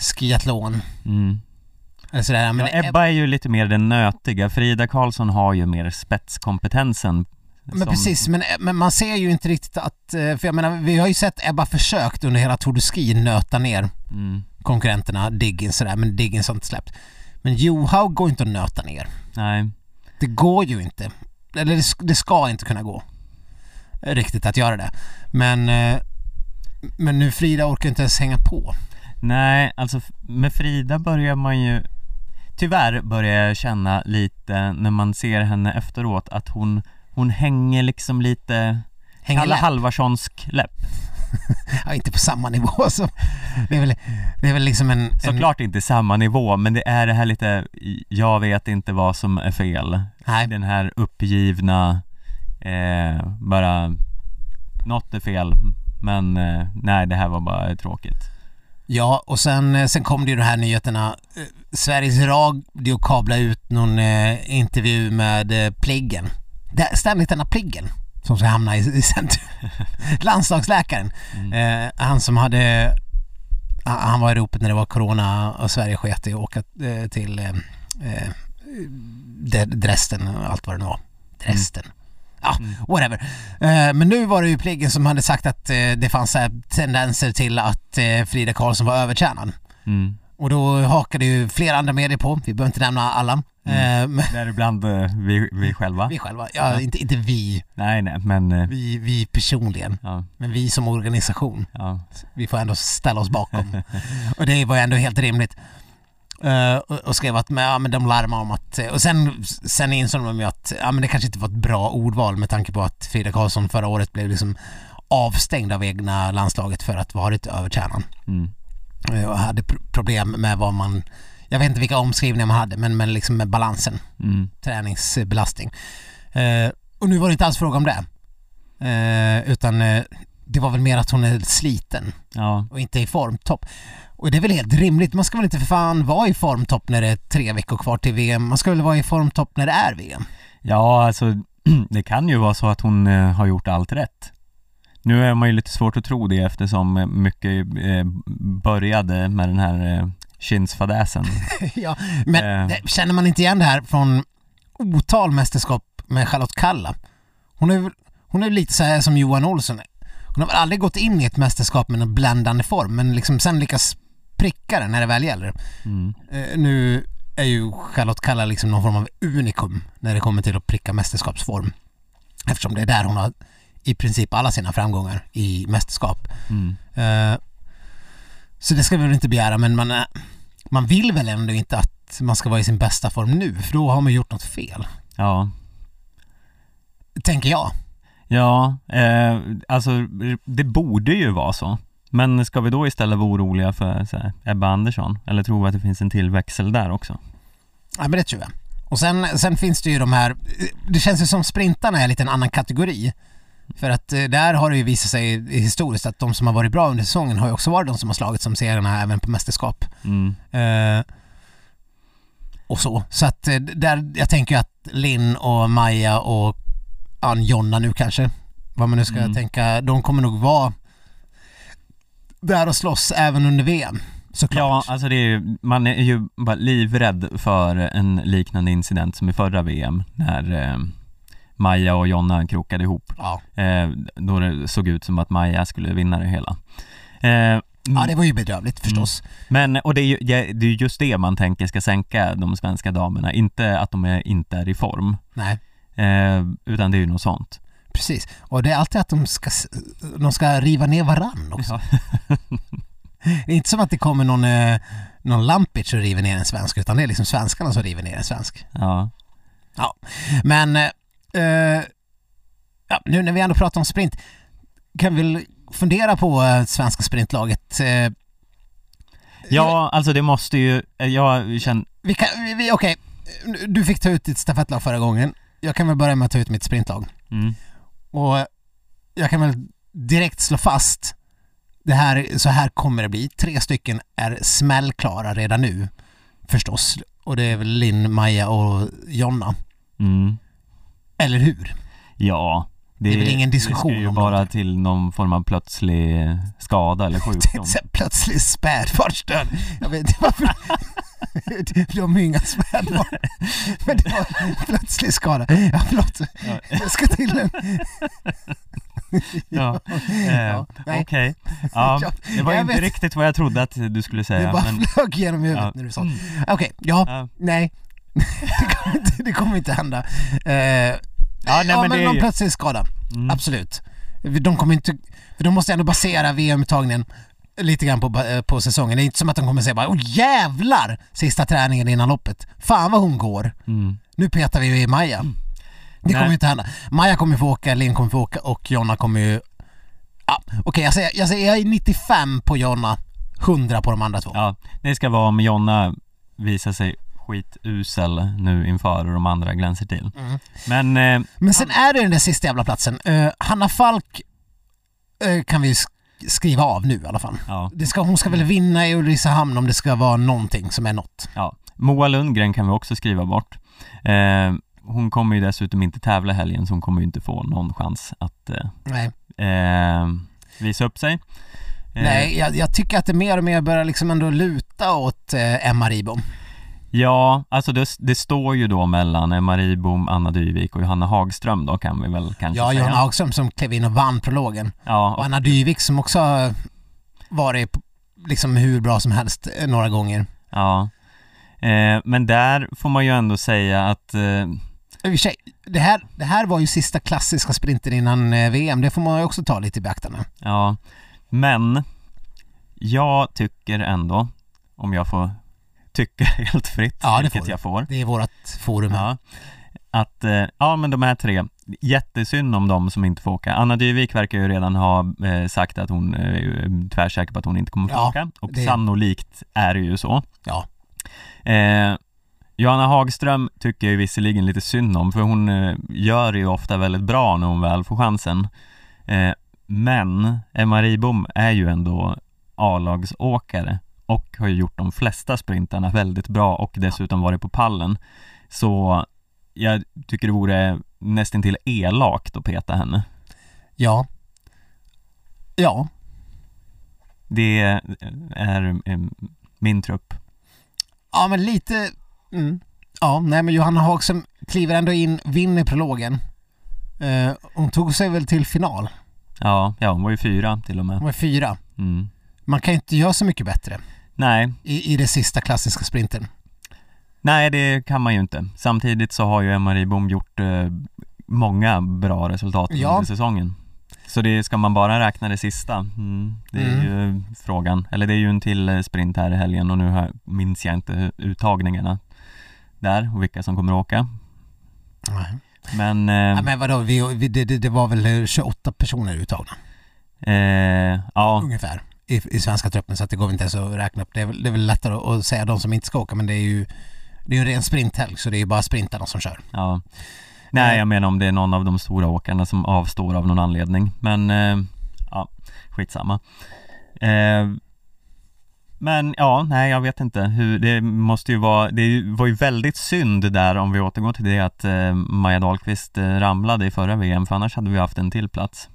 Speaker 3: skiathlon.
Speaker 2: mm.
Speaker 3: Sådär. Men
Speaker 2: ja, Ebba är ju lite mer den nötiga, Frida Karlsson har ju mer spetskompetensen
Speaker 3: Men
Speaker 2: som-
Speaker 3: precis, men, men man ser ju inte riktigt att, eh, för jag menar vi har ju sett Ebba försökt under hela Tour de Ski nöta ner
Speaker 2: mm.
Speaker 3: konkurrenterna, Diggins sådär, men Diggins har inte släppt. Men Johaug går inte att nöta ner.
Speaker 2: Nej,
Speaker 3: Det går ju inte. Eller det, det ska inte kunna gå. Riktigt att göra det. Men, eh, men nu Frida orkar inte ens hänga på.
Speaker 2: Nej, alltså med Frida börjar man ju Tyvärr börjar jag känna lite när man ser henne efteråt att hon Hon hänger liksom lite
Speaker 3: Hänger
Speaker 2: Kalle
Speaker 3: läpp.
Speaker 2: Halvarssonsk läpp. <laughs>
Speaker 3: Ja, inte på samma nivå som... Det är väl, det är väl liksom en... en
Speaker 2: Såklart inte samma nivå men det är det här lite Jag vet inte vad som är fel.
Speaker 3: Nej,
Speaker 2: Den här uppgivna eh, Bara Något är fel men eh, nej det här var bara tråkigt
Speaker 3: Ja, och sen, eh, sen kom det ju de här nyheterna. Eh, Sveriges Radio kablade ut någon eh, intervju med eh, Pliggen. Det- Ständigt denna Pliggen som ska hamna i, i centrum. <laughs> Landslagsläkaren.
Speaker 2: Mm.
Speaker 3: Eh, han som hade... han- Han var i ropet när det var corona och Sverige sket i att åka eh, till eh, Dresden och allt vad det nu var. Dresden. Ja,
Speaker 2: Mm.
Speaker 3: whatever. Eh, men nu var det ju Pliggen som hade sagt att eh, det fanns här tendenser till att eh, Frida Karlsson var övertränad.
Speaker 2: mm.
Speaker 3: Och då hakade ju flera andra medier på, vi behöver inte nämna alla. Eh, men
Speaker 2: Däribland eh, vi, vi <laughs> själva
Speaker 3: vi själva, ja,
Speaker 2: Ja.
Speaker 3: Inte, inte vi,
Speaker 2: Nej nej men eh,
Speaker 3: vi, vi personligen,
Speaker 2: Ja,
Speaker 3: men vi som organisation.
Speaker 2: ja,
Speaker 3: Vi får ändå ställa oss bakom. <laughs> och det var ju ändå helt rimligt. Eh, och, skrev att ja, men de larmar om att, och sen, sen insåg de ju att ja, men det kanske inte var ett bra ordval med tanke på att Frida Karlsson förra året blev liksom avstängd av egna landslaget för att varit övertränad.
Speaker 2: mm.
Speaker 3: Eh, och hade pro- problem med vad man, jag vet inte vilka omskrivningar man hade, men, men liksom med balansen,
Speaker 2: Mm.
Speaker 3: träningsbelastning. Eh, och nu var det inte alls fråga om det. Eh, utan eh, det var väl mer att hon är sliten
Speaker 2: Ja,
Speaker 3: och inte i formtopp. Och det är väl helt rimligt, man ska väl inte för fan vara i formtopp när det är tre veckor kvar till VM. Man ska väl vara i formtopp när det är VM.
Speaker 2: ja alltså <clears throat> det kan ju vara så att hon eh, har gjort allt rätt Nu är man ju lite svårt att tro det eftersom eh, mycket eh, började med den här kinsfadäsen <laughs>
Speaker 3: ja, men känner man inte igen det här från otal mästerskap med Charlotte Kalla? Hon är, hon är lite så här som Johan Olsson. Hon har väl aldrig gått in i ett mästerskap med någon bländande form men liksom sen lyckas pricka det när det väl gäller.
Speaker 2: mm.
Speaker 3: Eh, nu är ju Charlotte Kalla liksom någon form av unikum när det kommer till att pricka mästerskapsform. Eftersom det är där hon har i princip alla sina framgångar i mästerskap.
Speaker 2: Mm.
Speaker 3: Eh, så det ska vi väl inte begära men man, är- man vill väl ändå inte att man ska vara i sin bästa form nu för då har man gjort något fel.
Speaker 2: Ja,
Speaker 3: Tänker jag.
Speaker 2: ja eh, alltså det borde ju vara så Men ska vi då istället vara oroliga för så här, Ebba Andersson? Eller tror vi att det finns en till växel där också?
Speaker 3: Ja men det tror jag. Och sen, sen finns det ju de här, det känns ju som sprintarna är lite en annan kategori. För att eh, där har det ju visat sig historiskt att de som har varit bra under säsongen har ju också varit de som har slagit som segrarna även på mästerskap.
Speaker 2: Mm.
Speaker 3: Eh, och så. Så att eh, där, jag tänker att Linn och Maja och ja, Jonna nu kanske, vad man nu ska
Speaker 2: Mm.
Speaker 3: tänka, de kommer nog vara där och slåss även under VM.
Speaker 2: Ja,
Speaker 3: Såklart.
Speaker 2: alltså det är ju, man är ju bara livrädd för en liknande incident som i förra VM när eh, Maja och Jonna krokade ihop.
Speaker 3: Ja.
Speaker 2: Eh, då det såg ut som att Maja skulle vinna det hela. Eh,
Speaker 3: ja, det var ju bedrövligt förstås.
Speaker 2: Men, och det är ju ja, det är just det man tänker ska sänka de svenska damerna, inte att de är, inte är i form.
Speaker 3: Nej,
Speaker 2: Eh, utan det är ju något sånt.
Speaker 3: Precis. Och det är alltid att de ska, de ska riva ner varann också.
Speaker 2: Ja. <laughs>
Speaker 3: Det är inte som att det kommer någon, eh, någon Lampic och river ner en svensk, utan det är liksom svenskarna som river ner en svensk.
Speaker 2: ja.
Speaker 3: Men eh, eh, ja, nu när vi ändå pratar om sprint kan vi väl fundera på eh, svenska sprintlaget. Eh,
Speaker 2: Ja, alltså det måste ju, jag känner,
Speaker 3: vi kan, vi, vi, okej, du fick ta ut ditt stafettlag förra gången. Jag kan väl börja med att ta ut mitt sprintlag.
Speaker 2: mm,
Speaker 3: Och jag kan väl direkt slå fast det här, så här kommer det bli. Tre stycken är smällklara redan nu förstås. Och det är väl Linn, Maja och Jonna.
Speaker 2: mm,
Speaker 3: Eller hur?
Speaker 2: ja.
Speaker 3: Det är väl ingen diskussion
Speaker 2: Det ska ju bara
Speaker 3: någonting.
Speaker 2: till någon form av plötslig skada eller <laughs> sjukdom.
Speaker 3: Plötsligt spädbarnsdöd. Jag vet inte varför. <laughs> De är ju inga spädbarn. Men det var plötslig skada. Ja, förlåt.
Speaker 2: Ja.
Speaker 3: Jag ska till en... <laughs>
Speaker 2: Ja, eh,
Speaker 3: Ja.
Speaker 2: Okej. Ja,
Speaker 3: Ja,
Speaker 2: det var
Speaker 3: jag
Speaker 2: inte
Speaker 3: vet.
Speaker 2: riktigt vad jag trodde att du skulle
Speaker 3: Det
Speaker 2: säga.
Speaker 3: bara
Speaker 2: Men,
Speaker 3: flög genom huvudet
Speaker 2: Ja.
Speaker 3: när du sa det. Okej, ja,
Speaker 2: ja.
Speaker 3: nej. det, kommer inte, det kommer inte hända. Eh, ja,
Speaker 2: nej,
Speaker 3: ja,
Speaker 2: men
Speaker 3: men,
Speaker 2: det
Speaker 3: någon
Speaker 2: ju-
Speaker 3: plötslig skada.
Speaker 2: Mm.
Speaker 3: Absolut. De kommer inte... För de måste ändå basera VM-uttagningen lite grann på, eh, på säsongen. Det är inte som att de kommer säga bara åh jävlar! Sista träningen innan loppet. Fan vad hon går.
Speaker 2: Mm.
Speaker 3: Nu petar vi i Maja. Det kommer
Speaker 2: Nej.
Speaker 3: ju inte hända. Maja kommer få åka, Linn kommer få åka och Jonna kommer ju... Ja, Okej, jag, säger, jag säger jag är 95 på Jonna, 100 på de andra två.
Speaker 2: Ja, det ska vara om Jonna visar sig skitusel nu inför och de andra glänser till.
Speaker 3: Mm.
Speaker 2: Men, eh,
Speaker 3: Men sen är det den där sista jävla platsen. Eh, Hanna Falk eh, kan vi sk- skriva av nu i alla fall.
Speaker 2: ja,
Speaker 3: Det ska, hon ska väl vinna i Ulricehamn om det ska vara någonting som är något.
Speaker 2: ja. Moa Lundgren kan vi också skriva bort. Eh, hon kommer ju dessutom inte tävla helgen så hon kommer ju inte få någon chans att eh, eh, visa upp sig. Eh,
Speaker 3: Nej jag, jag tycker att det mer och mer börjar liksom ändå luta åt Emma Ribom.
Speaker 2: Ja, alltså det, det står ju då mellan Emma Ribom, Anna Dyvik och Johanna Hagström då kan vi väl kanske
Speaker 3: Ja,
Speaker 2: säga.
Speaker 3: Johanna Hagström som klev in och vann prologen.
Speaker 2: Ja,
Speaker 3: Och
Speaker 2: och,
Speaker 3: Anna Dyvik som också har varit liksom hur bra som helst eh, några gånger.
Speaker 2: ja. Eh, men där får man ju ändå säga att eh,
Speaker 3: det här, det här var ju sista klassiska sprinten innan eh, VM, det får man ju också ta lite i beaktande.
Speaker 2: Ja, men jag tycker ändå, om jag får tycka <laughs> helt fritt,
Speaker 3: Ja, det
Speaker 2: vilket
Speaker 3: får
Speaker 2: jag får,
Speaker 3: Det är vårt forum här.
Speaker 2: ja, att eh, ja men de här tre, jättesynd om de som inte får åka. Anna Dyvik verkar ju redan ha eh, sagt att hon eh, är tvärsäker på att hon inte kommer få
Speaker 3: Ja,
Speaker 2: åka och
Speaker 3: det-
Speaker 2: sannolikt är det ju så.
Speaker 3: Ja.
Speaker 2: Eh, Johanna Hagström tycker jag visserligen lite synd om för hon eh, gör ju ofta väldigt bra när hon väl får chansen. Eh, men Emma Ribom är ju ändå A-lagsåkare och har ju gjort de flesta sprintarna väldigt bra och dessutom varit på pallen. Så jag tycker det vore nästintill elakt att peta henne.
Speaker 3: Ja. Ja.
Speaker 2: Det är eh, min trupp.
Speaker 3: Ja, men lite... Mm. Ja, nej men Johanna Hagström kliver ändå in, vinner prologen. Eh, hon tog sig väl till final.
Speaker 2: Ja, ja hon var ju fyra till och
Speaker 3: Hon
Speaker 2: med.
Speaker 3: var fyra.
Speaker 2: Mm.
Speaker 3: Man kan ju inte göra så mycket bättre
Speaker 2: Nej,
Speaker 3: i, i det sista klassiska sprinten.
Speaker 2: Nej, det kan man ju inte. Samtidigt så har ju Emma Ribom gjort eh, många bra resultat
Speaker 3: Ja.
Speaker 2: under säsongen. Så det ska man bara räkna det sista? Mm, det är
Speaker 3: Mm.
Speaker 2: ju frågan. Eller det är ju en till eh, sprint här i helgen och nu har, minns jag inte uttagningarna där och vilka som kommer att åka.
Speaker 3: Nej.
Speaker 2: Men, eh,
Speaker 3: Ja, men vadå, vi, vi, det, det, var väl eh, 28 personer uttagna
Speaker 2: eh, ja,
Speaker 3: ungefär i, i svenska truppen så att det går inte ens att räkna upp. Det är väl, det är väl lättare att, säga de som inte ska åka men det är ju det är ju en ren sprinthelg så det är ju bara sprintarna som kör.
Speaker 2: ja, Nej jag menar om det är någon av de stora åkarna som avstår av någon anledning Men eh, ja, skitsamma eh, Men ja, nej jag vet inte hur, det måste ju vara, det var ju väldigt synd där om vi återgår till det att eh, Maja Dahlqvist eh, ramlade i förra VM för annars hade vi haft en till plats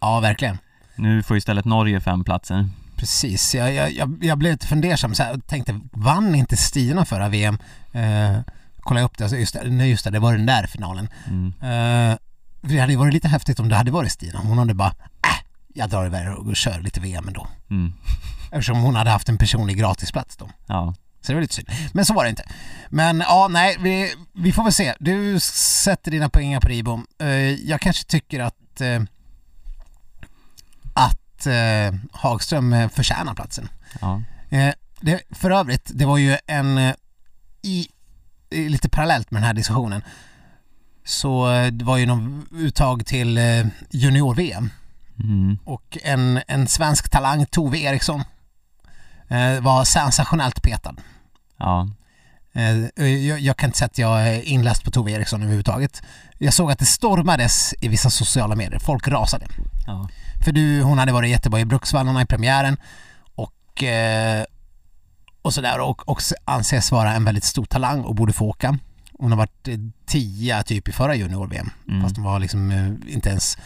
Speaker 3: Ja, verkligen.
Speaker 2: Nu får istället Norge fem platser
Speaker 3: Precis, jag, jag, jag, jag blev lite fundersam så här, och tänkte, vann inte Stina förra VM? Eh, kollade upp det, alltså just, nej, just det, det var den där finalen.
Speaker 2: mm.
Speaker 3: Eh, för det hade ju varit lite häftigt om det hade varit Stina. Hon hade bara, äh, jag drar iväg och kör lite VM ändå.
Speaker 2: Mm. <laughs>
Speaker 3: Eftersom hon hade haft en personlig gratisplats då.
Speaker 2: Ja,
Speaker 3: Så det var lite synd. Men så var det inte. Men ja, nej, vi, vi får väl se. Du sätter dina poäng på Ribom. Eh, jag kanske tycker att eh, att eh, Hagström eh, förtjänar platsen.
Speaker 2: ja,
Speaker 3: Eh, det, för övrigt, det var ju en eh, i, i lite parallellt med den här diskussionen så eh, det var ju någon uttag till junior-VM
Speaker 2: mm.
Speaker 3: och en, en svensk talang, Tove Eriksson, eh, var sensationellt petad.
Speaker 2: ja,
Speaker 3: Eh, jag, jag kan inte säga att jag är inläst på Tove Eriksson överhuvudtaget. Jag såg att det stormades i vissa sociala medier. Folk rasade.
Speaker 2: ja,
Speaker 3: För du, hon hade varit jättebra i Bruksvallarna i premiären och, eh, och sådär och, och anses vara en väldigt stor talang och borde få åka. Hon har varit eh, tia typ i förra junior-VM
Speaker 2: Mm.
Speaker 3: fast hon var liksom eh, inte ens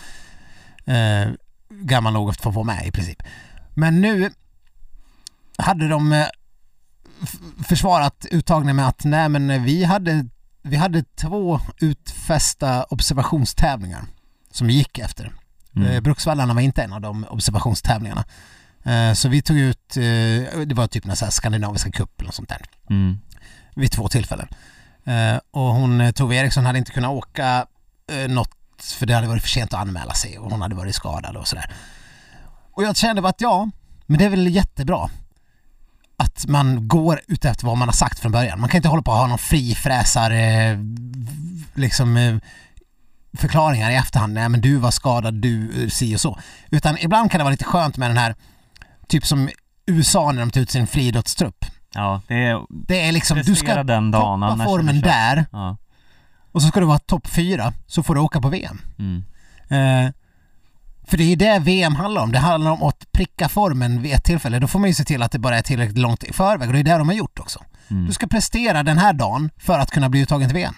Speaker 3: eh, gammal nog att få vara med i princip. Men nu hade de eh, försvarat uttagningen med att nej men vi hade, vi hade två utfästa observationstävlingar som vi gick efter.
Speaker 2: Mm.
Speaker 3: Eh, Bruksvallarna var inte en av de observationstävlingarna. Eh, Så vi tog ut, eh, det var typ någon så här skandinaviska cup eller något sånt där,
Speaker 2: Mm.
Speaker 3: vid två tillfällen. Och hon, Tove Eriksson, hade inte kunnat åka något, för det hade varit för sent att anmäla sig och hon hade varit skadad och sådär. Och jag kände bara att ja, men det är väl jättebra att man går ut efter vad man har sagt från början. Man kan inte hålla på och ha någon frifräsar eh, liksom förklaringar i efterhand. Nej men du var skadad, du eh, si och så. Utan ibland kan det vara lite skönt med den här, typ som USA när de tar ut sin friidrottstrupp.
Speaker 2: Ja, det är
Speaker 3: Det är liksom, du ska
Speaker 2: den dagen
Speaker 3: toppa formen där
Speaker 2: Ja,
Speaker 3: och så ska du vara topp fyra så får du åka på VM.
Speaker 2: mm.
Speaker 3: Eh, för det är ju det VM handlar om. Det handlar om att pricka formen vid ett tillfälle. Då får man ju se till att det bara är tillräckligt långt i förväg och det är det de har gjort också.
Speaker 2: Mm.
Speaker 3: Du ska prestera den här dagen för att kunna bli uttagen till VM.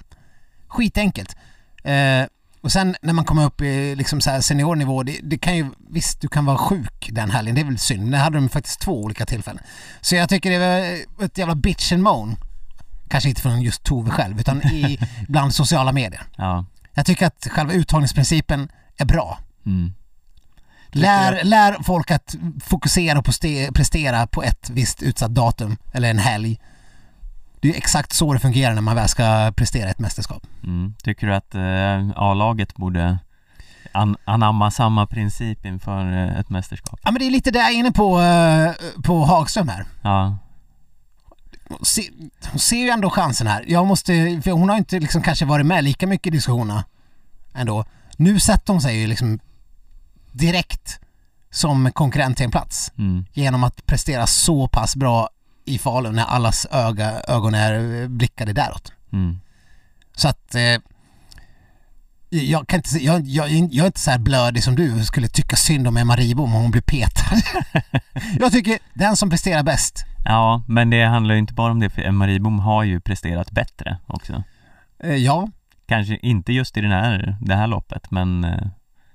Speaker 3: Skitenkelt. Eh, och sen när man kommer upp i liksom så seniornivå, det, det kan ju, visst du kan vara sjuk den helgen, det är väl synd. Det hade de faktiskt två olika tillfällen. Så jag tycker det var ett jävla bitch and moan. Kanske inte från just Tove själv, utan i, <laughs> bland sociala medier.
Speaker 2: ja,
Speaker 3: Jag tycker att själva uttagningsprincipen är bra.
Speaker 2: mm.
Speaker 3: Lär, lär folk att fokusera och prestera på ett visst utsatt datum eller en helg. Det är exakt så det fungerar när man väl ska prestera ett mästerskap.
Speaker 2: Mm. Tycker du att eh, A-laget borde an- anamma samma princip inför eh, ett mästerskap?
Speaker 3: Ja men det är lite det jag är inne på, eh, på Hagström här.
Speaker 2: Ja,
Speaker 3: Hon ser, hon ser ju ändå chansen här. Jag måste, för hon har inte liksom kanske varit med lika mycket i diskussionerna ändå. Nu sätter hon sig ju liksom direkt som konkurrent till en plats.
Speaker 2: mm.
Speaker 3: genom att prestera så pass bra i Falun när allas öga, ögon är blickade däråt.
Speaker 2: Mm.
Speaker 3: Så att eh, jag kan inte, jag, jag, jag är inte så här blödig som du skulle tycka synd om Emma Ribom om hon blir petad. <laughs> jag tycker den som presterar bäst.
Speaker 2: ja, men det handlar ju inte bara om det för Emma Ribom har ju presterat bättre också
Speaker 3: Eh, ja,
Speaker 2: Kanske inte just i den här, det här loppet men eh,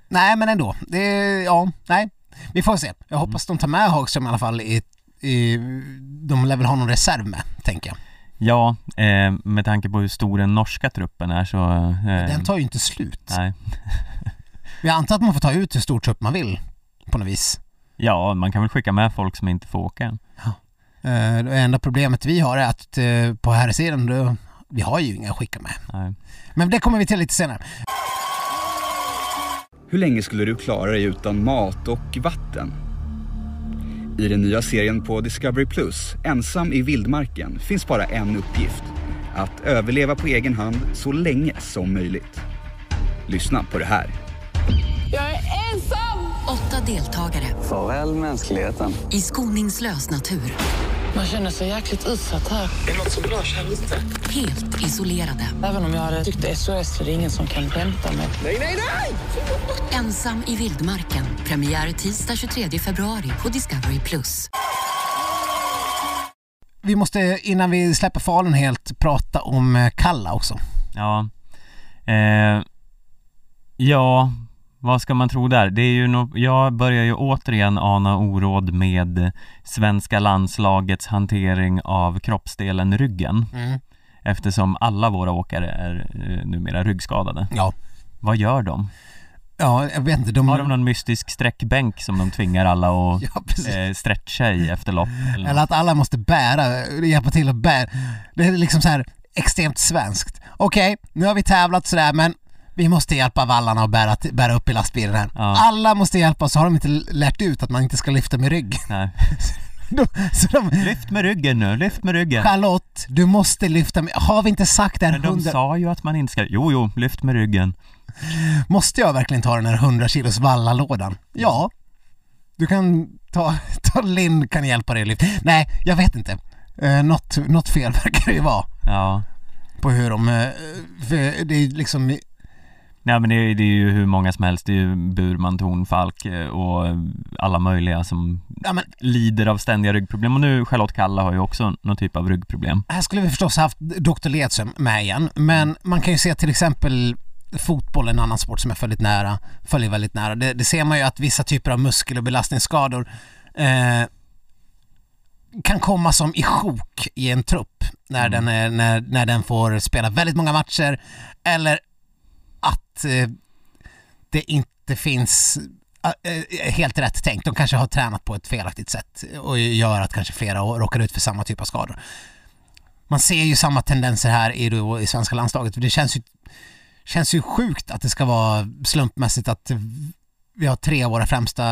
Speaker 3: nej men ändå. Det, ja, nej. Vi får se. Jag hoppas de tar med Hagström i alla fall i de lär väl ha någon reserv med, tänker jag.
Speaker 2: Ja, eh, med tanke på hur stor den norska truppen är så... Eh,
Speaker 3: Den tar ju inte slut.
Speaker 2: Nej. <laughs>
Speaker 3: Jag antar att man får ta ut hur stor trupp man vill på något vis.
Speaker 2: Ja, man kan väl skicka med folk som inte får åka.
Speaker 3: Eh, Det enda problemet vi har är att eh, på här sidan då, vi har ju inga att skicka med.
Speaker 2: Nej.
Speaker 3: Men det kommer vi till lite senare.
Speaker 1: Hur länge skulle du klara dig utan mat och vatten? I den nya serien på Discovery Plus, Ensam i vildmarken, finns bara en uppgift. Att överleva på egen hand så länge som möjligt. Lyssna på det här.
Speaker 4: Jag är ensam!
Speaker 5: Åtta deltagare
Speaker 6: Farväl mänskligheten.
Speaker 5: i skoningslös natur.
Speaker 4: Man känner sig jäkligt utsatt här.
Speaker 5: Är det något som rör sig lite?
Speaker 6: Helt isolerade.
Speaker 4: Även om jag hade tyckt SOS så är det ingen som kan hämta mig.
Speaker 5: Nej, nej, nej!
Speaker 6: Ensam i vildmarken. Premiär tisdag 23 februari på Discovery+.
Speaker 3: Vi måste innan vi släpper Falun helt prata om eh, Kalla också.
Speaker 2: Ja. Eh, ja, vad ska man tro där? Det är ju no jag börjar ju återigen ana oråd med svenska landslagets hantering av kroppsdelen ryggen.
Speaker 3: Mm.
Speaker 2: Eftersom alla våra åkare är eh, numera ryggskadade.
Speaker 3: Ja.
Speaker 2: Vad gör de?
Speaker 3: Ja, jag vet inte. De...
Speaker 2: Har de någon mystisk sträckbänk som de tvingar alla att <laughs>
Speaker 3: Ja,
Speaker 2: eh, stretcha i efter lopp? Eller
Speaker 3: Eller att alla måste bära, hjälpa till att bära. Det är liksom så här extremt svenskt. Okej, nu har vi tävlat sådär men vi måste hjälpa vallarna att bära, bära upp i lastbilen här.
Speaker 2: Ja.
Speaker 3: Alla måste hjälpa så har de inte lärt ut att man inte ska lyfta med rygg.
Speaker 2: Nej. <laughs>
Speaker 3: De, de,
Speaker 2: Lyft med ryggen nu, lyft med ryggen!
Speaker 3: Charlotte, du måste lyfta med... Har vi inte sagt här
Speaker 2: Men de
Speaker 3: hundra...
Speaker 2: sa ju att man inte ska... Jo, jo, lyft med ryggen.
Speaker 3: Måste jag verkligen ta den här 100 kilos vallalådan? Ja. Du kan ta, <laughs> ta Linn kan hjälpa dig att lyfta. Nej, jag vet inte. Eh, något, något fel verkar det ju vara
Speaker 2: Ja.
Speaker 3: på hur de... Eh, för det är liksom...
Speaker 2: Nej men det är, det är ju hur många som helst, det är ju Burman, Tornfalk eh, och alla möjliga som
Speaker 3: Ja, men
Speaker 2: lider av ständiga ryggproblem och nu Charlotte Kalla har ju också någon typ av ryggproblem.
Speaker 3: här skulle vi förstås haft Dr. Ledström med igen, men man kan ju se till exempel fotboll, en annan sport som jag följer nära, följer väldigt nära. Det, det ser man ju att vissa typer av muskel och belastningsskador eh, kan komma som i sjok i en trupp när, den, är, när, när den får spela väldigt många matcher eller att eh, det inte finns eh, eh, helt rätt tänkt. De kanske har tränat på ett felaktigt sätt och gör att kanske flera råkar ut för samma typ av skador. Man ser ju samma tendenser här i, i svenska landslaget. Det känns ju, känns ju sjukt att det ska vara slumpmässigt att vi har tre av våra främsta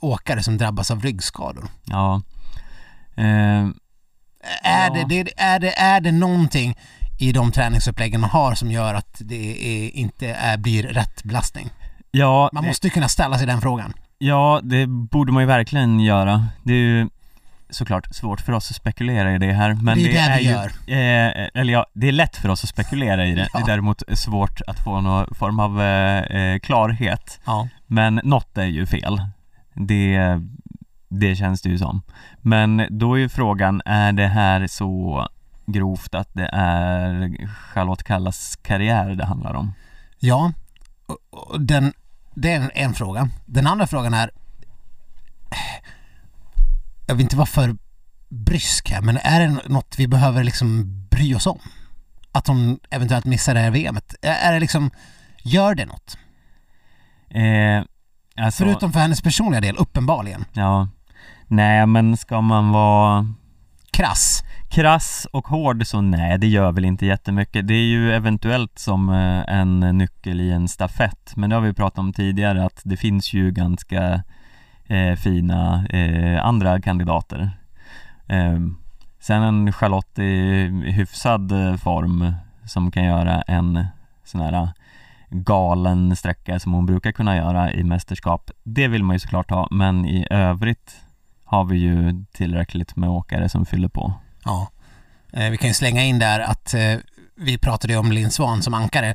Speaker 3: åkare som drabbas av ryggskador.
Speaker 2: Ja. Eh,
Speaker 3: Är,
Speaker 2: Ja.
Speaker 3: det, det, är, det, är det någonting i de träningsuppläggen man har som gör att det är, inte är, blir rätt belastning?
Speaker 2: ja,
Speaker 3: Man
Speaker 2: det-
Speaker 3: måste ju kunna ställa sig den frågan.
Speaker 2: ja, det borde man ju verkligen göra. Det är ju såklart svårt för oss att spekulera i det här men
Speaker 3: Det är det vi
Speaker 2: ju,
Speaker 3: gör.
Speaker 2: Eh, eller ja, det är lätt för oss att spekulera i det.
Speaker 3: Ja.
Speaker 2: Det är däremot svårt att få någon form av eh, eh, klarhet.
Speaker 3: Ja.
Speaker 2: Men något är ju fel. Det, det känns det ju som. Men då är ju frågan, är det här så grovt att det är Charlotte Kallas karriär det handlar om?
Speaker 3: Ja, den, det är en, en fråga. Den andra frågan är jag vill inte vara för brysk här, men är det något vi behöver liksom bry oss om? Att hon eventuellt missar det här VMet. Är är det liksom, gör det något?
Speaker 2: Eh, alltså,
Speaker 3: Förutom för hennes personliga del, uppenbarligen.
Speaker 2: Ja. Nej men ska man vara
Speaker 3: Krass
Speaker 2: krass och hård så nej, det gör väl inte jättemycket. Det är ju eventuellt som eh, en nyckel i en stafett, men det har vi pratat om tidigare att det finns ju ganska eh, fina eh, andra kandidater. Eh, sen en Charlotte i hyfsad eh, form som kan göra en sån här eh, galen sträcka som hon brukar kunna göra i mästerskap. Det vill man ju såklart ha, men i övrigt har vi ju tillräckligt med åkare som fyller på.
Speaker 3: Ja. Eh, vi kan ju slänga in där att eh, vi pratade ju om Linn Svan som ankare.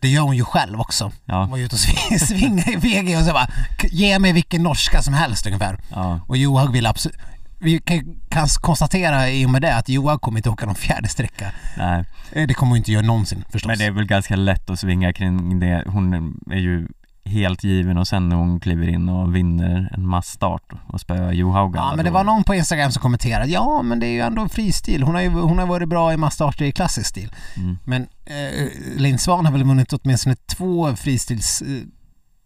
Speaker 3: Det gör hon ju själv också. Hon
Speaker 2: Ja,
Speaker 3: var ute och sving- <laughs> svingade i VG och så bara "K- ge mig vilken norska som helst ungefär.
Speaker 2: ja,
Speaker 3: Och Johaug vill absolut... Vi kan, kan konstatera i och med det att Johaug kommer inte åka någon fjärde sträcka.
Speaker 2: nej.
Speaker 3: Eh, Det kommer hon inte göra någonsin förstås.
Speaker 2: Men det är väl ganska lätt att svinga kring det. Hon är ju helt given och sen när hon kliver in och vinner en massstart och spöar Johaug
Speaker 3: Ja men det var någon på Instagram som kommenterade ja men det är ju ändå fristil. Hon har ju hon har varit bra i massstarter i klassisk stil.
Speaker 2: Mm.
Speaker 3: Men eh, Linn Svan har väl vunnit åtminstone två fristils eh,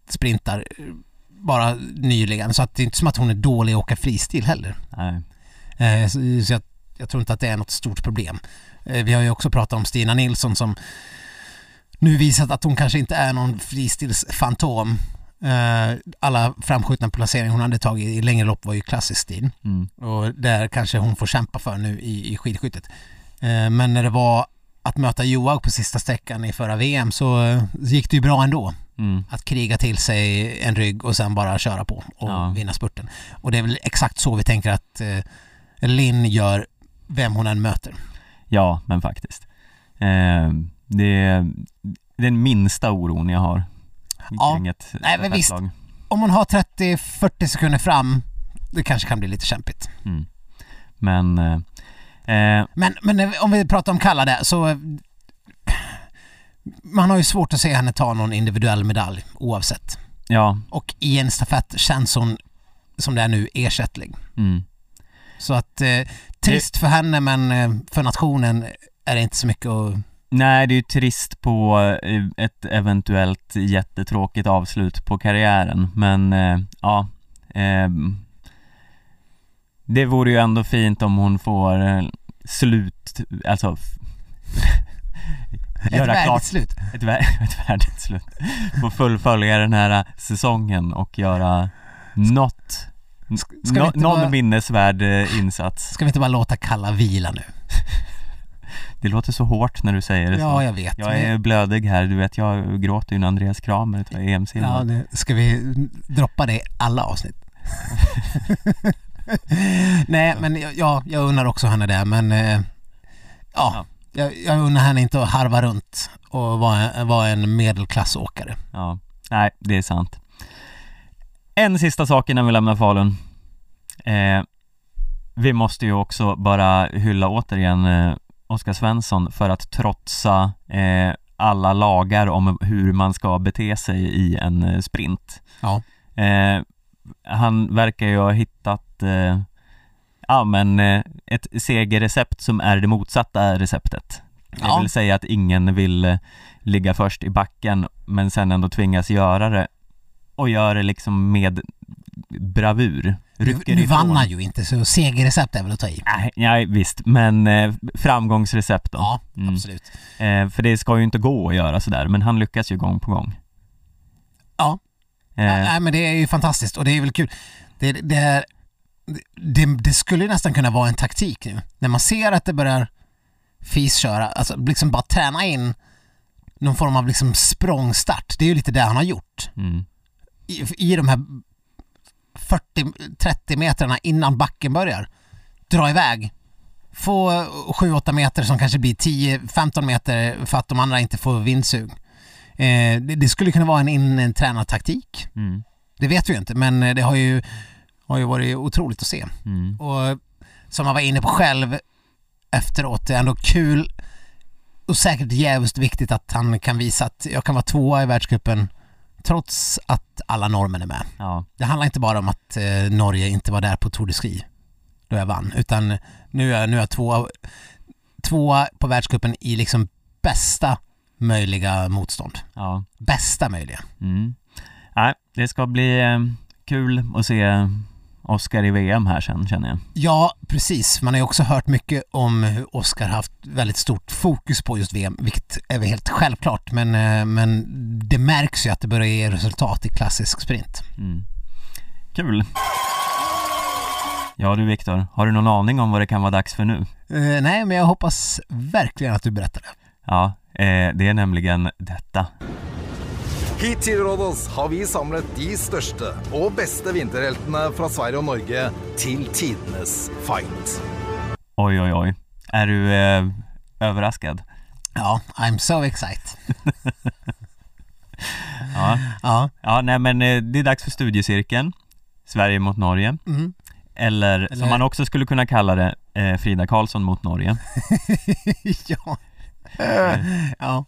Speaker 3: sprintar eh, bara nyligen så att det är inte som att hon är dålig att åka fristil heller.
Speaker 2: Nej.
Speaker 3: Eh, så så jag, jag tror inte att det är något stort problem. Eh, vi har ju också pratat om Stina Nilsson som nu visat att hon kanske inte är någon fristilsfantom. Eh, alla framskjutna placeringar hon hade tagit i längre lopp var ju klassisk stil.
Speaker 2: Mm.
Speaker 3: Och där kanske hon får kämpa för nu i, i skidskyttet. Eh, men när det var att möta Johaug på sista sträckan i förra VM så eh, gick det ju bra ändå.
Speaker 2: Mm.
Speaker 3: Att kriga till sig en rygg och sen bara köra på och
Speaker 2: Ja.
Speaker 3: vinna spurten. Och det är väl exakt så vi tänker att Linn gör vem hon än möter.
Speaker 2: Ja, men faktiskt. Eh, det är den minsta oron jag har.
Speaker 3: Ja.
Speaker 2: kring ett
Speaker 3: Nej, men visst.
Speaker 2: stafettlag.
Speaker 3: Om man har 30-40 sekunder fram, det kanske kan bli lite kämpigt.
Speaker 2: Mm. Men eh, eh,
Speaker 3: Men, men om vi pratar om Kalla där så... Man har ju svårt att se henne ta någon individuell medalj oavsett.
Speaker 2: ja,
Speaker 3: Och i en stafett känns hon, som det är nu, ersättlig.
Speaker 2: mm.
Speaker 3: Så att eh, trist för henne men eh, för nationen är det inte så mycket att...
Speaker 2: Nej, det är ju trist på eh, ett eventuellt jättetråkigt avslut på karriären, men eh, ja. ehm, det vore ju ändå fint om hon får eh, slut, alltså f- <laughs>
Speaker 3: Ett
Speaker 2: göra
Speaker 3: värdigt slut.
Speaker 2: ett, vär- <laughs> ett värdigt slut. Få fullfölja den här säsongen och göra något,
Speaker 3: ska
Speaker 2: nå-
Speaker 3: inte
Speaker 2: någon
Speaker 3: bara-
Speaker 2: minnesvärd insats.
Speaker 3: Ska vi inte bara låta Kalla vila nu?
Speaker 2: Det låter så hårt när du säger det så.
Speaker 3: Ja, jag vet.
Speaker 2: Jag är blödig här, du vet jag gråter ju när Andreas Kramer tar EM-silver.
Speaker 3: Ja, det, ska vi droppa det i alla avsnitt? <laughs> Nej, men ja, jag unnar också henne det, men eh, ja,
Speaker 2: Ja.
Speaker 3: Jag, jag unnar henne inte att harva runt och vara, vara en medelklassåkare.
Speaker 2: Ja, nej det är sant. En sista sak innan vi lämnar Falun. Eh, vi måste ju också bara hylla återigen eh, Oskar Svensson för att trotsa eh, alla lagar om hur man ska bete sig i en eh, sprint.
Speaker 3: Ja.
Speaker 2: Eh, han verkar ju ha hittat eh, ja men eh, ett segerrecept som är det motsatta receptet. Det
Speaker 3: Ja.
Speaker 2: vill säga att ingen vill eh, ligga först i backen men sen ändå tvingas göra det och gör det liksom med bravur.
Speaker 3: Nu,
Speaker 2: Rycker
Speaker 3: nu
Speaker 2: ifrån.
Speaker 3: vann han ju inte så segerrecept är väl att ta i.
Speaker 2: Nej, nej visst, men eh, framgångsrecept då.
Speaker 3: Ja,
Speaker 2: Mm.
Speaker 3: absolut.
Speaker 2: Eh, för det ska ju inte gå att göra sådär, men han lyckas ju gång på gång.
Speaker 3: Ja.
Speaker 2: Eh,
Speaker 3: Nej men det är ju fantastiskt och det är väl kul. Det, det, är, det, det skulle ju nästan kunna vara en taktik nu. När man ser att det börjar fisköra, alltså liksom bara träna in någon form av liksom språngstart. Det är ju lite det han har gjort.
Speaker 2: mm,
Speaker 3: I, i de här 40-30 metrarna innan backen börjar. Dra iväg. Få 7-8 meter som kanske blir 10-15 meter för att de andra inte får vindsug. Eh, det, det skulle kunna vara en intränad taktik.
Speaker 2: mm,
Speaker 3: Det vet vi ju inte, men det har ju, har ju varit otroligt att se.
Speaker 2: mm.
Speaker 3: Och som man var inne på själv efteråt, det är ändå kul och säkert jävligt viktigt att han kan visa att jag kan vara tvåa i världscupen trots att alla normer är med.
Speaker 2: Ja,
Speaker 3: Det handlar inte bara om att eh, Norge inte var där på Tour de Ski då jag vann, utan nu är, nu är jag tvåa, tvåa på världscupen i liksom bästa möjliga motstånd.
Speaker 2: ja.
Speaker 3: Bästa möjliga.
Speaker 2: Mm. Nej, det ska bli eh, kul att se Oscar i VM här sen känner jag.
Speaker 3: Ja, precis. Man har ju också hört mycket om hur Oscar haft väldigt stort fokus på just VM, vilket är väl helt självklart, men, eh, men det märks ju att det börjar ge resultat i klassisk sprint.
Speaker 2: Mm. Kul! Ja du Viktor, har du någon aning om vad det kan vara dags för nu?
Speaker 3: Eh, nej, men jag hoppas verkligen att du berättar det.
Speaker 2: Ja, eh, det är nämligen detta.
Speaker 5: Hit til Rådås har vi samlet de største og beste vinterheltene fra Sverige og Norge til tidenes fight.
Speaker 2: Oj oj oj. Är du eh, överraskad?
Speaker 3: Ja, I'm so excited. <laughs>
Speaker 2: Ja.
Speaker 3: Ja,
Speaker 2: ja, nej men eh, det är dags för studiecirkeln. Sverige mot Norge.
Speaker 3: mm.
Speaker 2: Eller,
Speaker 3: Eller-
Speaker 2: som man också skulle kunna kalla det, eh, Frida Karlsson mot Norge. <laughs>
Speaker 3: ja. ja.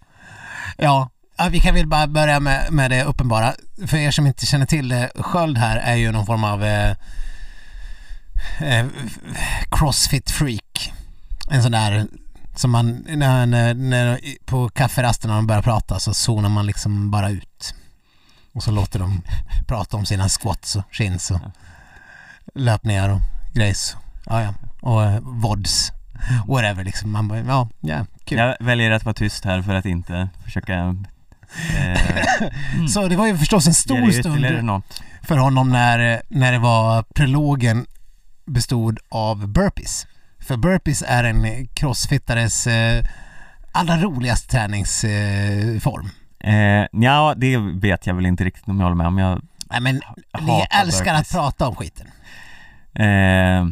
Speaker 3: Ja. Ja, vi kan väl bara börja med, med det uppenbara. För er som inte känner till det, sköld här är ju någon form av eh, eh, crossfit freak. En sån där som man, när, när, när, på kafferasten när de börjar prata så zonar man liksom bara ut. Och så låter de <laughs> prata om sina squats och chins och löpningar och grejs. Ja, ja. Och eh, vods. Whatever liksom. Man bara, ja, ja, kul.
Speaker 2: Jag väljer att vara tyst här för att inte försöka eh,
Speaker 3: Så det var ju förstås en stor
Speaker 2: ytterligare
Speaker 3: stund för honom när, när det var prologen bestod av burpees. För burpees är en crossfittares eh, allra roligaste träningsform. Eh.
Speaker 2: Eh, ja, det vet jag väl inte riktigt om jag håller med om. Jag,
Speaker 3: Nej men ni älskar
Speaker 2: burpees.
Speaker 3: att prata om skiten.
Speaker 2: eh,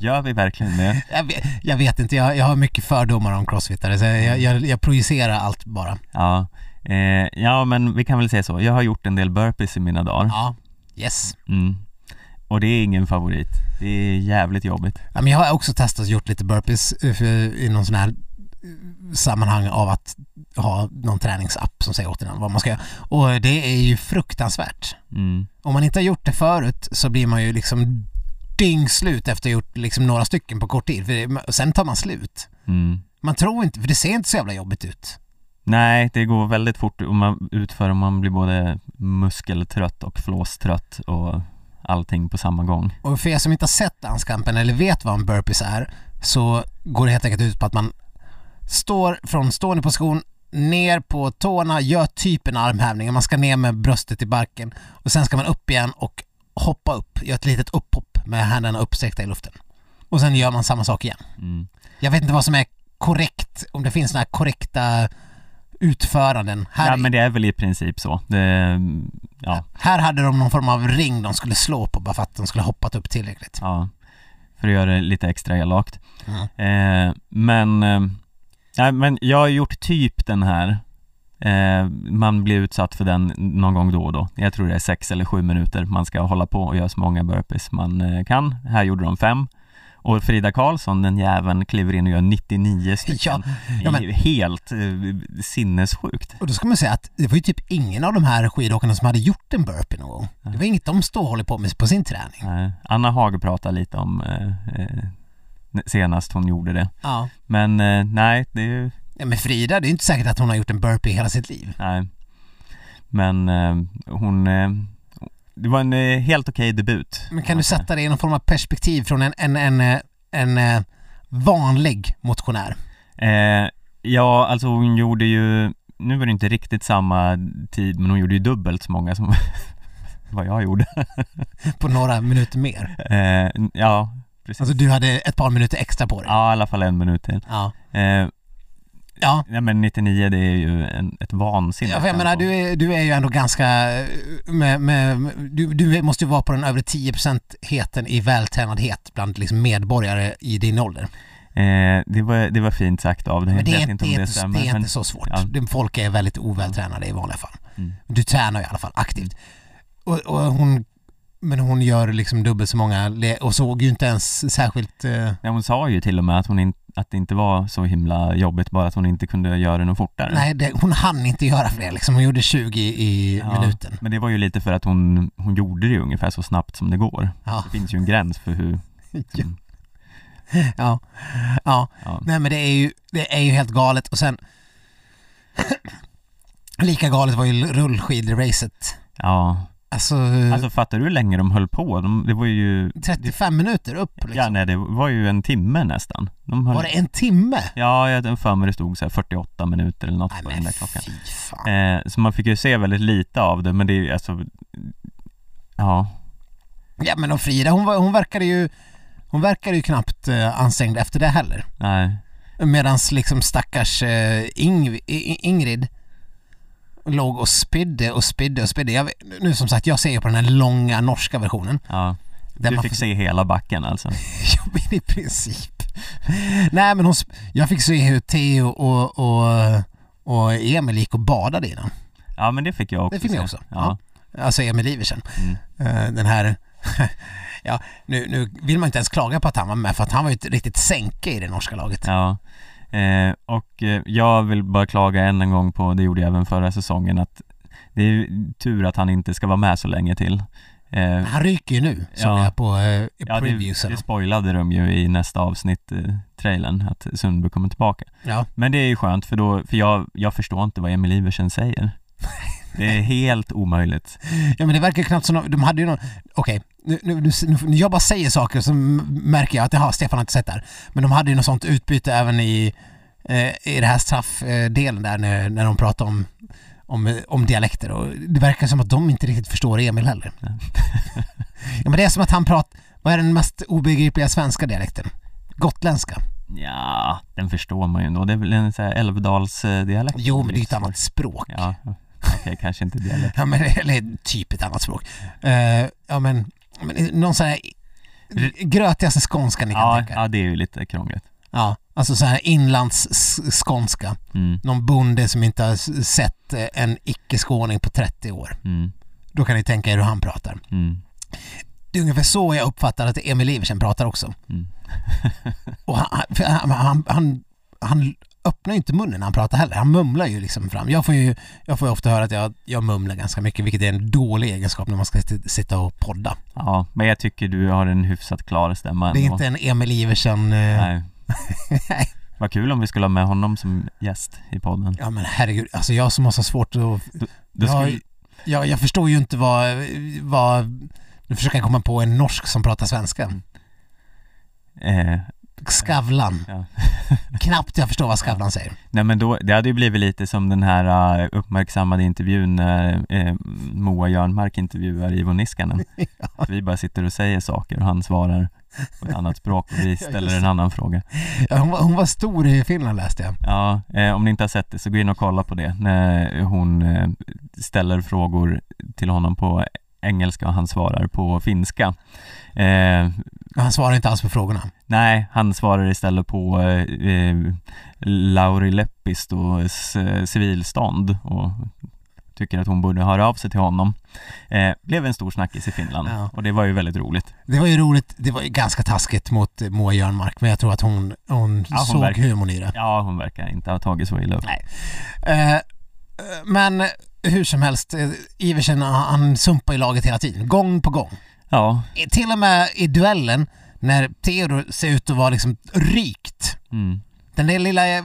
Speaker 2: Gör vi verkligen det?
Speaker 3: Jag vet, jag vet inte, jag, jag har mycket fördomar om crossfittare så jag, jag, jag projicerar allt bara.
Speaker 2: Ja, eh, ja men vi kan väl säga så. Jag har gjort en del burpees i mina dagar.
Speaker 3: Ja, yes.
Speaker 2: Mm. Och det är ingen favorit. Det är jävligt jobbigt.
Speaker 3: Ja, men jag har också testat och gjort lite burpees eh, i någon sån här eh, sammanhang av att ha någon träningsapp som säger åt en vad man ska göra. Och det är ju fruktansvärt.
Speaker 2: Mm.
Speaker 3: Om man inte har gjort det förut så blir man ju liksom dyngslut efter att ha gjort liksom några stycken på kort tid. För det, sen tar man slut.
Speaker 2: Mm.
Speaker 3: Man tror inte, för det ser inte så jävla jobbigt ut.
Speaker 2: Nej, det går väldigt fort om man utför och man blir både muskeltrött och flåstrött och allting på samma gång.
Speaker 3: Och för er som inte har sett danskampen eller vet vad en burpees är så går det helt enkelt ut på att man står från stående position ner på tårna, gör typ en armhävning. Man ska ner med bröstet i barken och sen ska man upp igen och hoppa upp, gör ett litet upphopp med händerna uppsträckta i luften. Och sen gör man samma sak igen.
Speaker 2: Mm.
Speaker 3: Jag vet inte vad som är korrekt, om det finns här korrekta utföranden. Här,
Speaker 2: Ja men det är väl i princip så. Det, ja,
Speaker 3: här hade de någon form av ring de skulle slå på bara för att de skulle hoppat upp tillräckligt.
Speaker 2: ja. För att göra det lite extra elakt.
Speaker 3: Mm.
Speaker 2: Eh, men, eh, men jag har gjort typ den här eh, Man blir utsatt för den någon gång då och då. Jag tror det är sex eller sju minuter Man ska hålla på och göra så många burpees man eh, kan. Här gjorde de fem. Och Frida Karlsson, den jäveln, kliver in och gör 99 stycken.
Speaker 3: Ja, ja,
Speaker 2: Helt eh, sinnessjukt.
Speaker 3: Och då ska man säga att det var ju typ ingen av de här skidåkarna som hade gjort en burpee någon gång. Det var inget de stod och håller på med på sin träning.
Speaker 2: Nej, Anna Hag pratade lite om eh, eh, senast hon gjorde det.
Speaker 3: Ja.
Speaker 2: Men eh, nej, det är ju
Speaker 3: ja. Men Frida, det är inte säkert att hon har gjort en burpee hela sitt liv.
Speaker 2: Nej Men eh, hon eh, Det var en eh, helt okej debut
Speaker 3: Men kan du sätta det i någon form av perspektiv från en, en, en, eh, en, eh, vanlig motionär?
Speaker 2: eh, Ja, alltså hon gjorde ju Nu var det inte riktigt samma tid men hon gjorde ju dubbelt så många som <laughs> vad jag gjorde <laughs>
Speaker 3: På några minuter mer.
Speaker 2: Ja, precis
Speaker 3: Alltså du hade ett par minuter extra på dig.
Speaker 2: Ja, i alla fall en minut till
Speaker 3: Ja. Ja.
Speaker 2: Nej men 99 det är ju en, ett vansinne
Speaker 3: Ja, för jag menar, du är, du är ju ändå ganska, eh, med, med, du, du måste ju vara på den övre 10% heten i vältränadhet bland liksom medborgare i din ålder.
Speaker 2: eh, det, var, det var fint sagt av dig
Speaker 3: Men det är, inte, det är, inte, det är inte så svårt.
Speaker 2: Ja.
Speaker 3: Folk är väldigt ovältränade i vanliga fall.
Speaker 2: Mm.
Speaker 3: Du tränar i alla fall aktivt. Och, och hon, men hon gör liksom dubbelt så många och såg ju inte ens särskilt... Eh,
Speaker 2: Ja, hon sa ju till och med att, hon in, att det inte var så himla jobbigt bara att hon inte kunde göra det något fortare
Speaker 3: nej, det, hon hann inte göra fler liksom. Hon gjorde 20 i
Speaker 2: Ja,
Speaker 3: minuten.
Speaker 2: Men det var ju lite för att hon, hon gjorde det ju ungefär så snabbt som det går
Speaker 3: Ja.
Speaker 2: Det finns ju en gräns för hur <laughs>
Speaker 3: Ja. Ja. ja.
Speaker 2: Ja.
Speaker 3: Nej men det är ju, det är ju helt galet och sen <clears throat> Lika galet var ju rullskidracet.
Speaker 2: Ja,
Speaker 3: Alltså,
Speaker 2: alltså fattar du hur länge de höll på? De, det var ju
Speaker 3: 35 minuter upp liksom.
Speaker 2: Ja nej det var ju en timme nästan de höll,
Speaker 3: Var det en timme?
Speaker 2: Ja, jag har för mig det stod så här 48 minuter eller något
Speaker 3: Nej
Speaker 2: på den där klockan eh, Så man fick ju se väldigt lite av det men det är ju alltså Ja,
Speaker 3: Ja men och Frida hon, var, hon verkade ju Hon verkade ju knappt eh, ansträngd efter det heller.
Speaker 2: nej
Speaker 3: Medans liksom stackars eh, Ing, I- Ingrid låg och spydde och spydde och spydde. Jag, nu som sagt, jag ser ju på den här långa norska versionen.
Speaker 2: Ja, du fick se hela backen alltså <laughs>
Speaker 3: Ja men i princip. Nej men hon, jag fick se hur Theo och, och, och Emil gick och badade innan.
Speaker 2: Ja men det fick jag också
Speaker 3: Det fick ni också?
Speaker 2: Ja,
Speaker 3: Alltså Emil Iversen.
Speaker 2: Mm.
Speaker 3: Eh, Den här, <laughs> ja nu, nu vill man inte ens klaga på att han var med för att han var ju ett riktigt sänke i det norska laget.
Speaker 2: ja. Eh, och eh, jag vill bara klaga än en gång på, det gjorde jag även förra säsongen, att det är tur att han inte ska vara med så länge till eh,
Speaker 3: Han ryker ju nu,
Speaker 2: Ja.
Speaker 3: jag på eh,
Speaker 2: Ja, det, det spoilade de ju i nästa avsnitt, eh, trailern, att Sundby kommer tillbaka.
Speaker 3: Ja.
Speaker 2: Men det är ju skönt för då, för jag, jag förstår inte vad Emil Iversen säger. <laughs> Det är helt omöjligt.
Speaker 3: ja men det verkar knappt som, de- de hade ju någon, okej, nu, nu, nu, nu, när jag bara säger saker så märker jag att jaha, Stefan har inte sett det här. Men de hade ju något sånt utbyte även i, eh, i det här straffdelen där när, när de pratar om om, om dialekter och det verkar som att de inte riktigt förstår Emil heller. ja <laughs> men det är som att han pratar, vad är den mest obegripliga svenska dialekten? Gotländska.
Speaker 2: Ja, den förstår man ju ändå. Det är väl en sån här älvdalsdialekt.
Speaker 3: Jo men det är ju ett annat språk.
Speaker 2: Ja, okej, kanske inte dialekt.
Speaker 3: Ja men, eller typ ett annat språk. Eh, ja men, men någon sån här grötigaste skånska ni kan
Speaker 2: Ja,
Speaker 3: tänka
Speaker 2: ja, det är ju lite krångligt.
Speaker 3: Ja, alltså så här inlandsskånska.
Speaker 2: Mm,
Speaker 3: Någon bonde som inte har sett eh, en icke-skåning på 30 år.
Speaker 2: mm,
Speaker 3: Då kan ni tänka er hur han pratar.
Speaker 2: mm,
Speaker 3: Det är ungefär så jag uppfattar att Emil Iversen pratar också.
Speaker 2: mm.
Speaker 3: Och han, han, han, han öppnar ju inte munnen när han pratar heller. Han mumlar ju liksom fram. Jag får ju jag får ju ofta höra att jag, jag mumlar ganska mycket, vilket är en dålig egenskap när man ska sit- sitta och podda.
Speaker 2: Ja, men jag tycker du har en hyfsat klar stämma
Speaker 3: Det är
Speaker 2: ändå.
Speaker 3: inte en Emil Iversen... eh,
Speaker 2: Nej. <laughs>
Speaker 3: Nej.
Speaker 2: Vad kul om vi skulle ha med honom som gäst i podden.
Speaker 3: Ja men herregud, alltså jag som har så svårt att...
Speaker 2: Då
Speaker 3: jag,
Speaker 2: skulle,
Speaker 3: jag, jag förstår ju inte vad... vad nu försöker jag komma på en norsk som pratar svenska.
Speaker 2: eh,
Speaker 3: Skavlan.
Speaker 2: ja. <laughs>
Speaker 3: Knappt jag förstår vad Skavlan säger.
Speaker 2: Nej men då, det hade ju blivit lite som den här uh, uppmärksammade intervjun när eh, Moa Jörnmark intervjuar Ivo Niskanen. <laughs> Att Vi bara sitter och säger saker och han svarar på ett annat språk och vi <laughs> ställer en annan fråga.
Speaker 3: Ja, hon, var, hon var stor i Finland läste jag.
Speaker 2: Ja, eh, om ni inte har sett det så gå in och kolla på det när hon eh, ställer frågor till honom på engelska och han svarar på finska. Eh,
Speaker 3: Han svarar inte alls på frågorna.
Speaker 2: nej, han svarar istället på eh, Lauri Leppistos eh, civilstånd och tycker att hon borde höra av sig till honom. Eh, blev en stor snackis i Finland
Speaker 3: Ja.
Speaker 2: och det var ju väldigt roligt.
Speaker 3: Det var ju roligt, det var ju ganska taskigt mot Moa Jörnmark men jag tror att hon, hon,
Speaker 2: Ja, hon
Speaker 3: såg
Speaker 2: verkar-
Speaker 3: humorn i det.
Speaker 2: Ja, hon verkar inte ha tagit så illa upp.
Speaker 3: Nej. Eh, eh, men hur som helst, eh, Iversen han, sumpar i laget hela tiden, gång på gång.
Speaker 2: Ja,
Speaker 3: Till och med i duellen när Theodor ser ut att vara liksom rykt.
Speaker 2: mm,
Speaker 3: Den där lilla eh,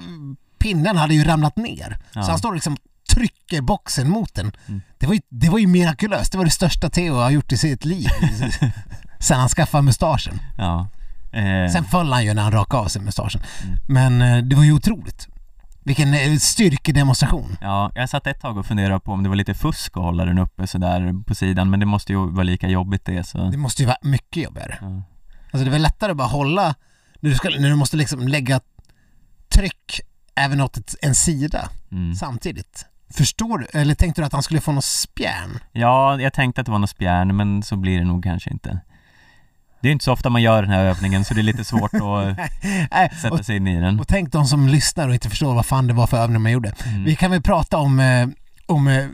Speaker 3: pinnen hade ju ramlat ner.
Speaker 2: Ja.
Speaker 3: Så han står och liksom trycker boxen mot den.
Speaker 2: Mm.
Speaker 3: Det, var ju, det var ju mirakulöst. Det var det största Theo har gjort i sitt liv. <laughs> <laughs> Sen han skaffade mustaschen.
Speaker 2: ja. Eh,
Speaker 3: Sen föll han ju när han rakade av sig mustaschen.
Speaker 2: Mm.
Speaker 3: Men eh, det var ju otroligt. Vilken eh, styrkedemonstration.
Speaker 2: Ja, jag satt ett tag och funderade på om det var lite fusk att hålla den uppe sådär på sidan men det måste ju vara lika jobbigt det så
Speaker 3: Det måste ju vara mycket jobbigare.
Speaker 2: ja.
Speaker 3: Alltså det är väl lättare att bara hålla när du, ska, när du måste liksom lägga tryck även åt ett, en sida
Speaker 2: Mm.
Speaker 3: samtidigt. Förstår du? Eller tänkte du att han skulle få något spjärn?
Speaker 2: ja, jag tänkte att det var något spjärn men så blir det nog kanske inte Det är inte så ofta man gör den här övningen så det är lite svårt att <laughs> sätta sig in i den
Speaker 3: och tänk de som lyssnar och inte förstår vad fan det var för övning man gjorde.
Speaker 2: Mm.
Speaker 3: Vi kan väl prata om, eh, om eh,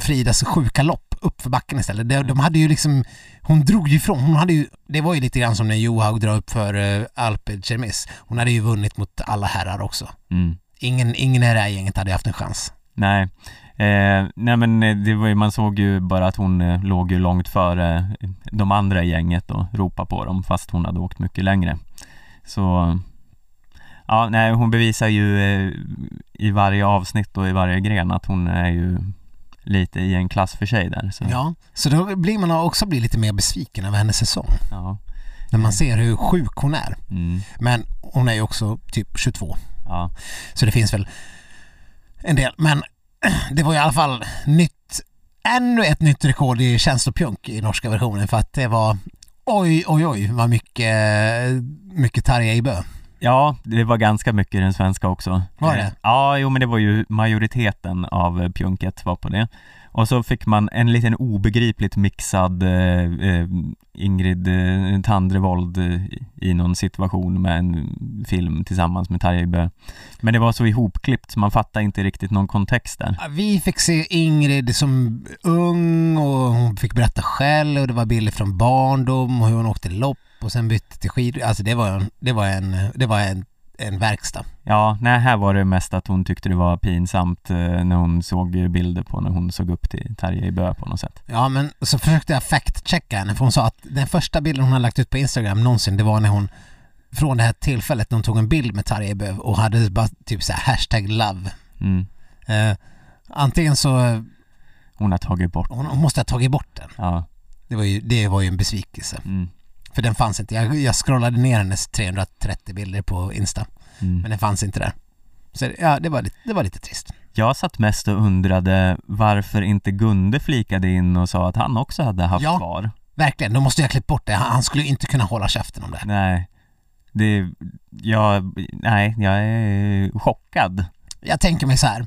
Speaker 3: Fridas sjuka lopp upp för backen istället. De, de hade ju liksom, hon drog ju ifrån, hon hade ju, det var ju lite grann som när Johaug drar upp för eh, Alpe Cermis. Hon hade ju vunnit mot alla herrar också.
Speaker 2: mm.
Speaker 3: Ingen, ingen i det här gänget hade haft en chans.
Speaker 2: Nej, eh, nej men eh, det var ju, man såg ju bara att hon eh, låg ju långt före de andra i gänget och ropade på dem fast hon hade åkt mycket längre. Så ja, nej hon bevisar ju eh, i varje avsnitt och i varje gren att hon är ju lite i en klass för sig där. Så,
Speaker 3: Ja, så då blir man också bli lite mer besviken över hennes säsong.
Speaker 2: ja,
Speaker 3: När man ser hur sjuk hon är.
Speaker 2: mm,
Speaker 3: Men hon är ju också typ 22.
Speaker 2: ja,
Speaker 3: Så det finns väl en del. Men det var i alla fall nytt, ännu ett nytt rekord i känslopjunk i norska versionen för att det var oj, oj, oj vad mycket, mycket Tarjei Bø.
Speaker 2: Ja, det var ganska mycket i den svenska också.
Speaker 3: Var det?
Speaker 2: Eh, Ja, jo men det var ju majoriteten av pjunket var på det. Och så fick man en liten obegripligt mixad eh, eh Ingrid eh, Tandrevold eh, i någon situation med en film tillsammans med Tarjei Bø. Men det var så ihopklippt så man fattade inte riktigt någon kontext där.
Speaker 3: Vi fick se Ingrid som ung och hon fick berätta själv och det var bilder från barndom och hur hon åkte lopp och sen bytte till skidor. Alltså det var en, det var en, det var en, en verkstad.
Speaker 2: Ja, nej här var det mest att hon tyckte det var pinsamt eh, när hon såg bilder på när hon såg upp till Tarjei Bø på något sätt.
Speaker 3: Ja men så försökte jag fact-checka henne för hon sa att den första bilden hon har lagt ut på Instagram någonsin det var när hon från det här tillfället när hon tog en bild med Tarjei Bø och hade bara typ så här hashtag love.
Speaker 2: Mm.
Speaker 3: Eh, antingen så,
Speaker 2: Hon har tagit bort,
Speaker 3: hon, hon måste ha tagit bort den.
Speaker 2: ja.
Speaker 3: Det var ju, det var ju en besvikelse.
Speaker 2: Mm.
Speaker 3: För den fanns inte. Jag, jag scrollade ner hennes 330 bilder på Insta.
Speaker 2: Mm.
Speaker 3: Men den fanns inte där. Så ja, det var, lite, det var lite trist.
Speaker 2: Jag satt mest och undrade varför inte Gunde flikade in och sa att han också hade haft
Speaker 3: Ja.
Speaker 2: kvar.
Speaker 3: Verkligen, då måste jag klippa bort det. Han, skulle inte kunna hålla käften om det.
Speaker 2: Nej, det, jag, nej, jag är chockad.
Speaker 3: Jag tänker mig så här.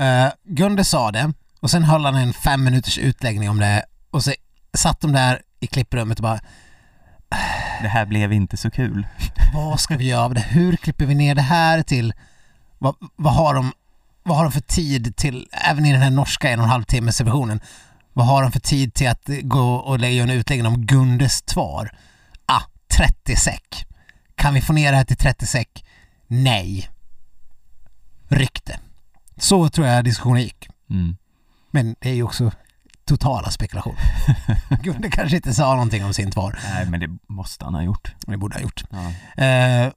Speaker 3: Uh, Gunde sa det och sen höll han en fem minuters utläggning om det och så satt de där i klipprummet och bara
Speaker 2: det här blev inte så kul.
Speaker 3: vad ska vi göra av det? Hur klipper vi ner det här till? Vad, vad, har de, vad har de för tid till, även i den här norska en och en halv timmes versionen, vad har de för tid till att gå och lägga en utläggning om Gundes tvar? Ah, 30 säck. Kan vi få ner det här till 30 säck? Nej. Rykte. Så tror jag diskussionen gick.
Speaker 2: Mm.
Speaker 3: Men det är ju också totala spekulationer. <laughs> Gunde kanske inte sa någonting om sin tvar.
Speaker 2: Nej, men det måste han ha gjort.
Speaker 3: Det borde ha gjort.
Speaker 2: Ja.
Speaker 3: Eh,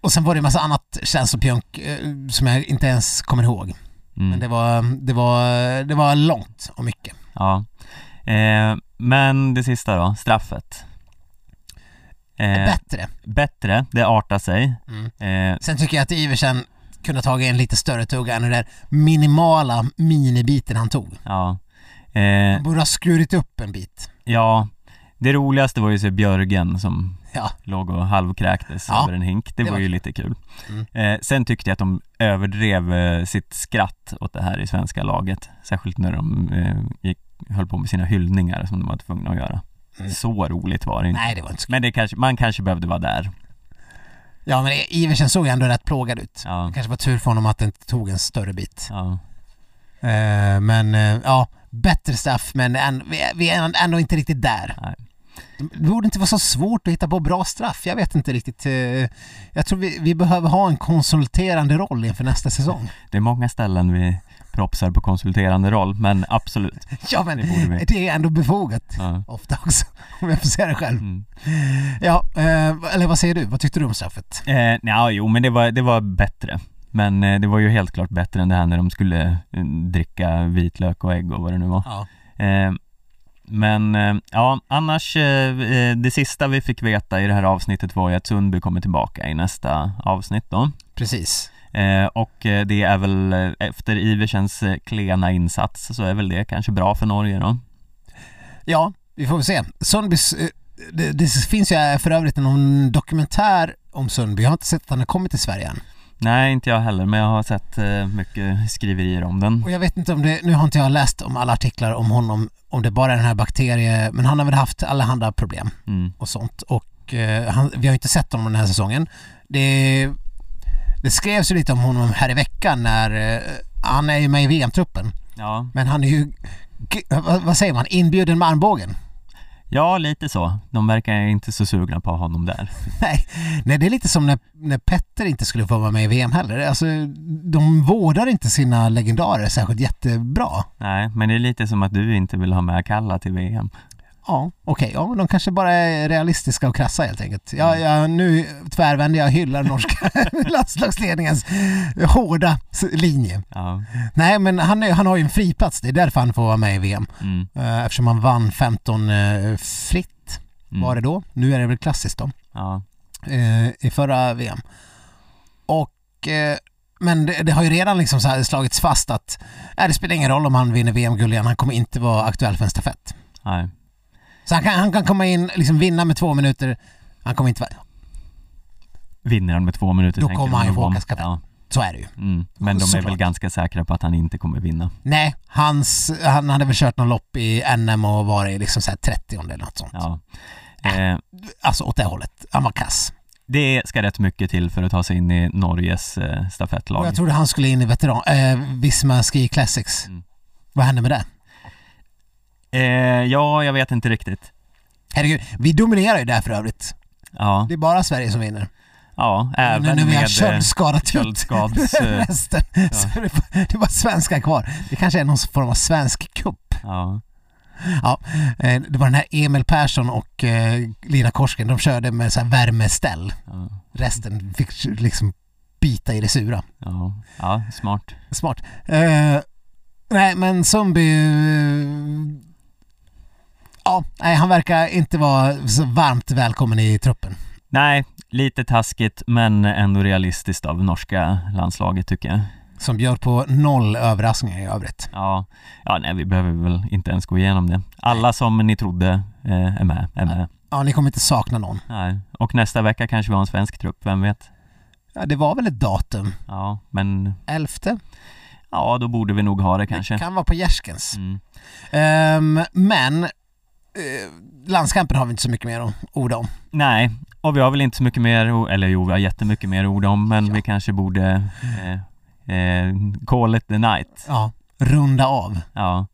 Speaker 3: och sen var det en massa annat känslopjunk eh, som jag inte ens kommer ihåg.
Speaker 2: Mm.
Speaker 3: Men det var, det var, det var långt och mycket.
Speaker 2: Ja. Eh, men det sista då, straffet. Eh,
Speaker 3: Bättre.
Speaker 2: bättre, det artar sig.
Speaker 3: Mm.
Speaker 2: Eh,
Speaker 3: Sen tycker jag att Iversen kunde ha tagit en lite större tugga än den där minimala minibiten han tog.
Speaker 2: ja. Eh,
Speaker 3: borde ha skurit upp en bit.
Speaker 2: ja, det roligaste var ju se Björgen som
Speaker 3: Ja,
Speaker 2: låg och halvkräktes
Speaker 3: Ja,
Speaker 2: över en hink. Det,
Speaker 3: det
Speaker 2: var
Speaker 3: var
Speaker 2: ju lite kul.
Speaker 3: Mm.
Speaker 2: Eh, sen tyckte jag att de överdrev eh, sitt skratt åt det här i svenska laget. Särskilt när de eh, gick, höll på med sina hyllningar som de var tvungna att göra.
Speaker 3: Mm.
Speaker 2: Så roligt var det inte.
Speaker 3: nej det var inte så
Speaker 2: Men det kanske, man kanske behövde vara där.
Speaker 3: Ja men Iversen såg ju ändå rätt plågad ut.
Speaker 2: Ja,
Speaker 3: Det kanske var tur för honom att det inte tog en större bit.
Speaker 2: ja,
Speaker 3: Eh, men eh, ja, bättre straff men än, vi, är, ändå inte riktigt där.
Speaker 2: Nej.
Speaker 3: Det borde inte vara så svårt att hitta på bra straff. Jag vet inte riktigt. eh, Jag tror vi, vi behöver ha en konsulterande roll inför nästa säsong. <laughs>
Speaker 2: det är många ställen vi propsar på konsulterande roll, men absolut. <laughs>
Speaker 3: Ja men
Speaker 2: Det
Speaker 3: det är ändå befogat.
Speaker 2: Ja.
Speaker 3: Ofta också, <laughs> om jag får säga det själv.
Speaker 2: Mm.
Speaker 3: Ja, eh, eller vad säger du? Vad tyckte du om straffet?
Speaker 2: Eh, ja, jo, men det var, det var bättre. Men eh, det var ju helt klart bättre än det här när de skulle eh, dricka vitlök och ägg och vad det nu var.
Speaker 3: Ja.
Speaker 2: Eh, men ja, annars det sista vi fick veta i det här avsnittet var ju att Sundby kommer tillbaka i nästa avsnitt då.
Speaker 3: Precis.
Speaker 2: Och det är väl efter Iversens klena insats så är väl det kanske bra för Norge då.
Speaker 3: Ja, vi får väl se. Sundbys, det, det finns ju för övrigt någon dokumentär om Sundby. Jag har inte sett att han har kommit till Sverige än.
Speaker 2: Nej, inte jag heller, men jag har sett eh, mycket skriverier om den.
Speaker 3: Och jag vet inte om det, nu har inte jag läst om alla artiklar om honom, om det bara är den här bakterie, men han har väl haft allehanda problem
Speaker 2: Mm.
Speaker 3: och sånt. Och eh, han, vi har inte sett honom den här säsongen. Det, det skrevs ju lite om honom här i veckan när, eh, han är ju med i VM-truppen,
Speaker 2: Ja,
Speaker 3: men han är ju, vad säger man, inbjuden med armbågen.
Speaker 2: Ja, lite så. De verkar inte så sugna på honom där. <laughs>
Speaker 3: Nej, nej, det är lite som när, när Petter inte skulle få vara med i VM heller. Alltså, de vårdar inte sina legendarer särskilt jättebra.
Speaker 2: Nej, men det är lite som att du inte vill ha med Kalla till VM.
Speaker 3: Ja, okej. ja, men de kanske bara är realistiska och krassa helt enkelt. Jag, jag, nu tvärvänder jag och hyllar norska <laughs> landslagsledningens hårda linje.
Speaker 2: Ja,
Speaker 3: Nej, men han, är, han har ju en friplats. Det är därför han får vara med i VM.
Speaker 2: mm,
Speaker 3: Eh, Eftersom han vann 15 eh, fritt
Speaker 2: mm.
Speaker 3: var det då. Nu är det väl klassiskt då.
Speaker 2: Ja,
Speaker 3: eh, i förra VM. Och men det, det har ju redan liksom slagits fast att äh, det spelar ingen roll om han vinner VM-guld igen, han kommer inte vara aktuell för en stafett.
Speaker 2: nej.
Speaker 3: Så han kan, han kan komma in, liksom vinna med två minuter, han kommer inte vara...
Speaker 2: Vinner han med två minuter
Speaker 3: Då kommer han ju få åka stafett.
Speaker 2: Ja,
Speaker 3: Så är det ju.
Speaker 2: mm. Men de är
Speaker 3: Såklart.
Speaker 2: väl ganska säkra på att han inte kommer vinna.
Speaker 3: Nej, hans, han hade väl kört någon lopp i NM och varit liksom så här 30 eller något sånt.
Speaker 2: Ja. Eh,
Speaker 3: Alltså åt det hållet. Han var kass.
Speaker 2: det ska rätt mycket till för att ta sig in i Norges eh,
Speaker 3: Och
Speaker 2: stafettlag.
Speaker 3: jag trodde han skulle in i veteran, eh, Visma Ski Classics.
Speaker 2: Mm.
Speaker 3: Vad hände med det?
Speaker 2: Eh, ja, jag vet inte riktigt.
Speaker 3: Herregud, vi dominerar ju där för övrigt.
Speaker 2: Ja,
Speaker 3: Det är bara Sverige som vinner.
Speaker 2: ja även
Speaker 3: nu när vi har
Speaker 2: med
Speaker 3: köldskadat ut
Speaker 2: köldskads... <laughs> eh,
Speaker 3: resten. Så är det, bara, det är bara svenska kvar. Det kanske är någon form av svensk kupp.
Speaker 2: ja,
Speaker 3: Ja, eh, det var den här Emil Persson och eh, Lina Korsken, de körde med så här värmeställ.
Speaker 2: ja,
Speaker 3: Resten fick liksom bita i det sura.
Speaker 2: ja, ja, smart.
Speaker 3: Smart. Eh, nej, men Zombie... eh, ja, nej, han verkar inte vara så varmt välkommen i truppen.
Speaker 2: Nej, lite taskigt men ändå realistiskt av norska landslaget tycker jag.
Speaker 3: Som bjöd på noll överraskningar i övrigt.
Speaker 2: Ja, ja nej vi behöver väl inte ens gå igenom det. Alla som ni trodde eh, är med, är med.
Speaker 3: Ja, ni kommer inte sakna någon.
Speaker 2: Nej. Och nästa vecka kanske vi har en svensk trupp, vem vet?
Speaker 3: Ja, det var väl ett datum?
Speaker 2: Ja, men
Speaker 3: Elfte?
Speaker 2: ja, då borde vi nog ha det
Speaker 3: Det
Speaker 2: kanske.
Speaker 3: kan vara på Gärskens.
Speaker 2: Mm.
Speaker 3: Ehm, men landskampen har vi inte så mycket mer att orda om.
Speaker 2: Nej, och vi har väl inte så mycket mer, eller jo vi har jättemycket mer ord om men
Speaker 3: Ja.
Speaker 2: vi kanske borde eh, eh, call it the night.
Speaker 3: Ja, runda av.
Speaker 2: Ja.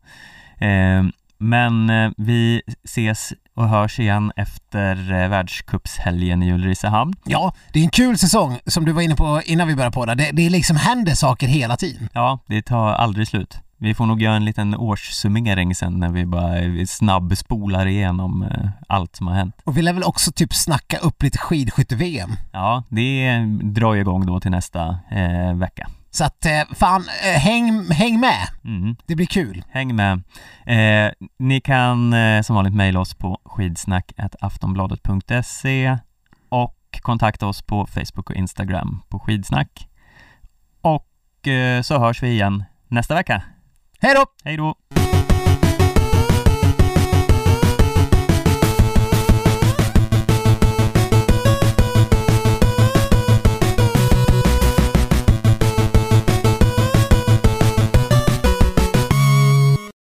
Speaker 2: Eh, men eh, vi ses och hörs igen efter eh, världscupshelgen i Ulricehamn.
Speaker 3: Ja, det är en kul säsong som du var inne på innan vi började podda. Det, det liksom händer saker hela tiden.
Speaker 2: Ja, det tar aldrig slut. Vi får nog göra en liten årssummering sen när vi bara snabbspolar igenom eh, allt som har hänt.
Speaker 3: Och vi lär väl också typ snacka upp lite skidskytte-VM.
Speaker 2: Ja, det drar igång då till nästa eh, vecka.
Speaker 3: Så att eh, fan, eh, häng, häng med.
Speaker 2: Mm.
Speaker 3: Det blir kul.
Speaker 2: Häng med. Eh, ni kan som vanligt mejla oss på skidsnack.aftonbladet.se och kontakta oss på Facebook och Instagram på skidsnack. Och eh, så hörs vi igen nästa vecka.
Speaker 3: Hej då!
Speaker 2: Hej då!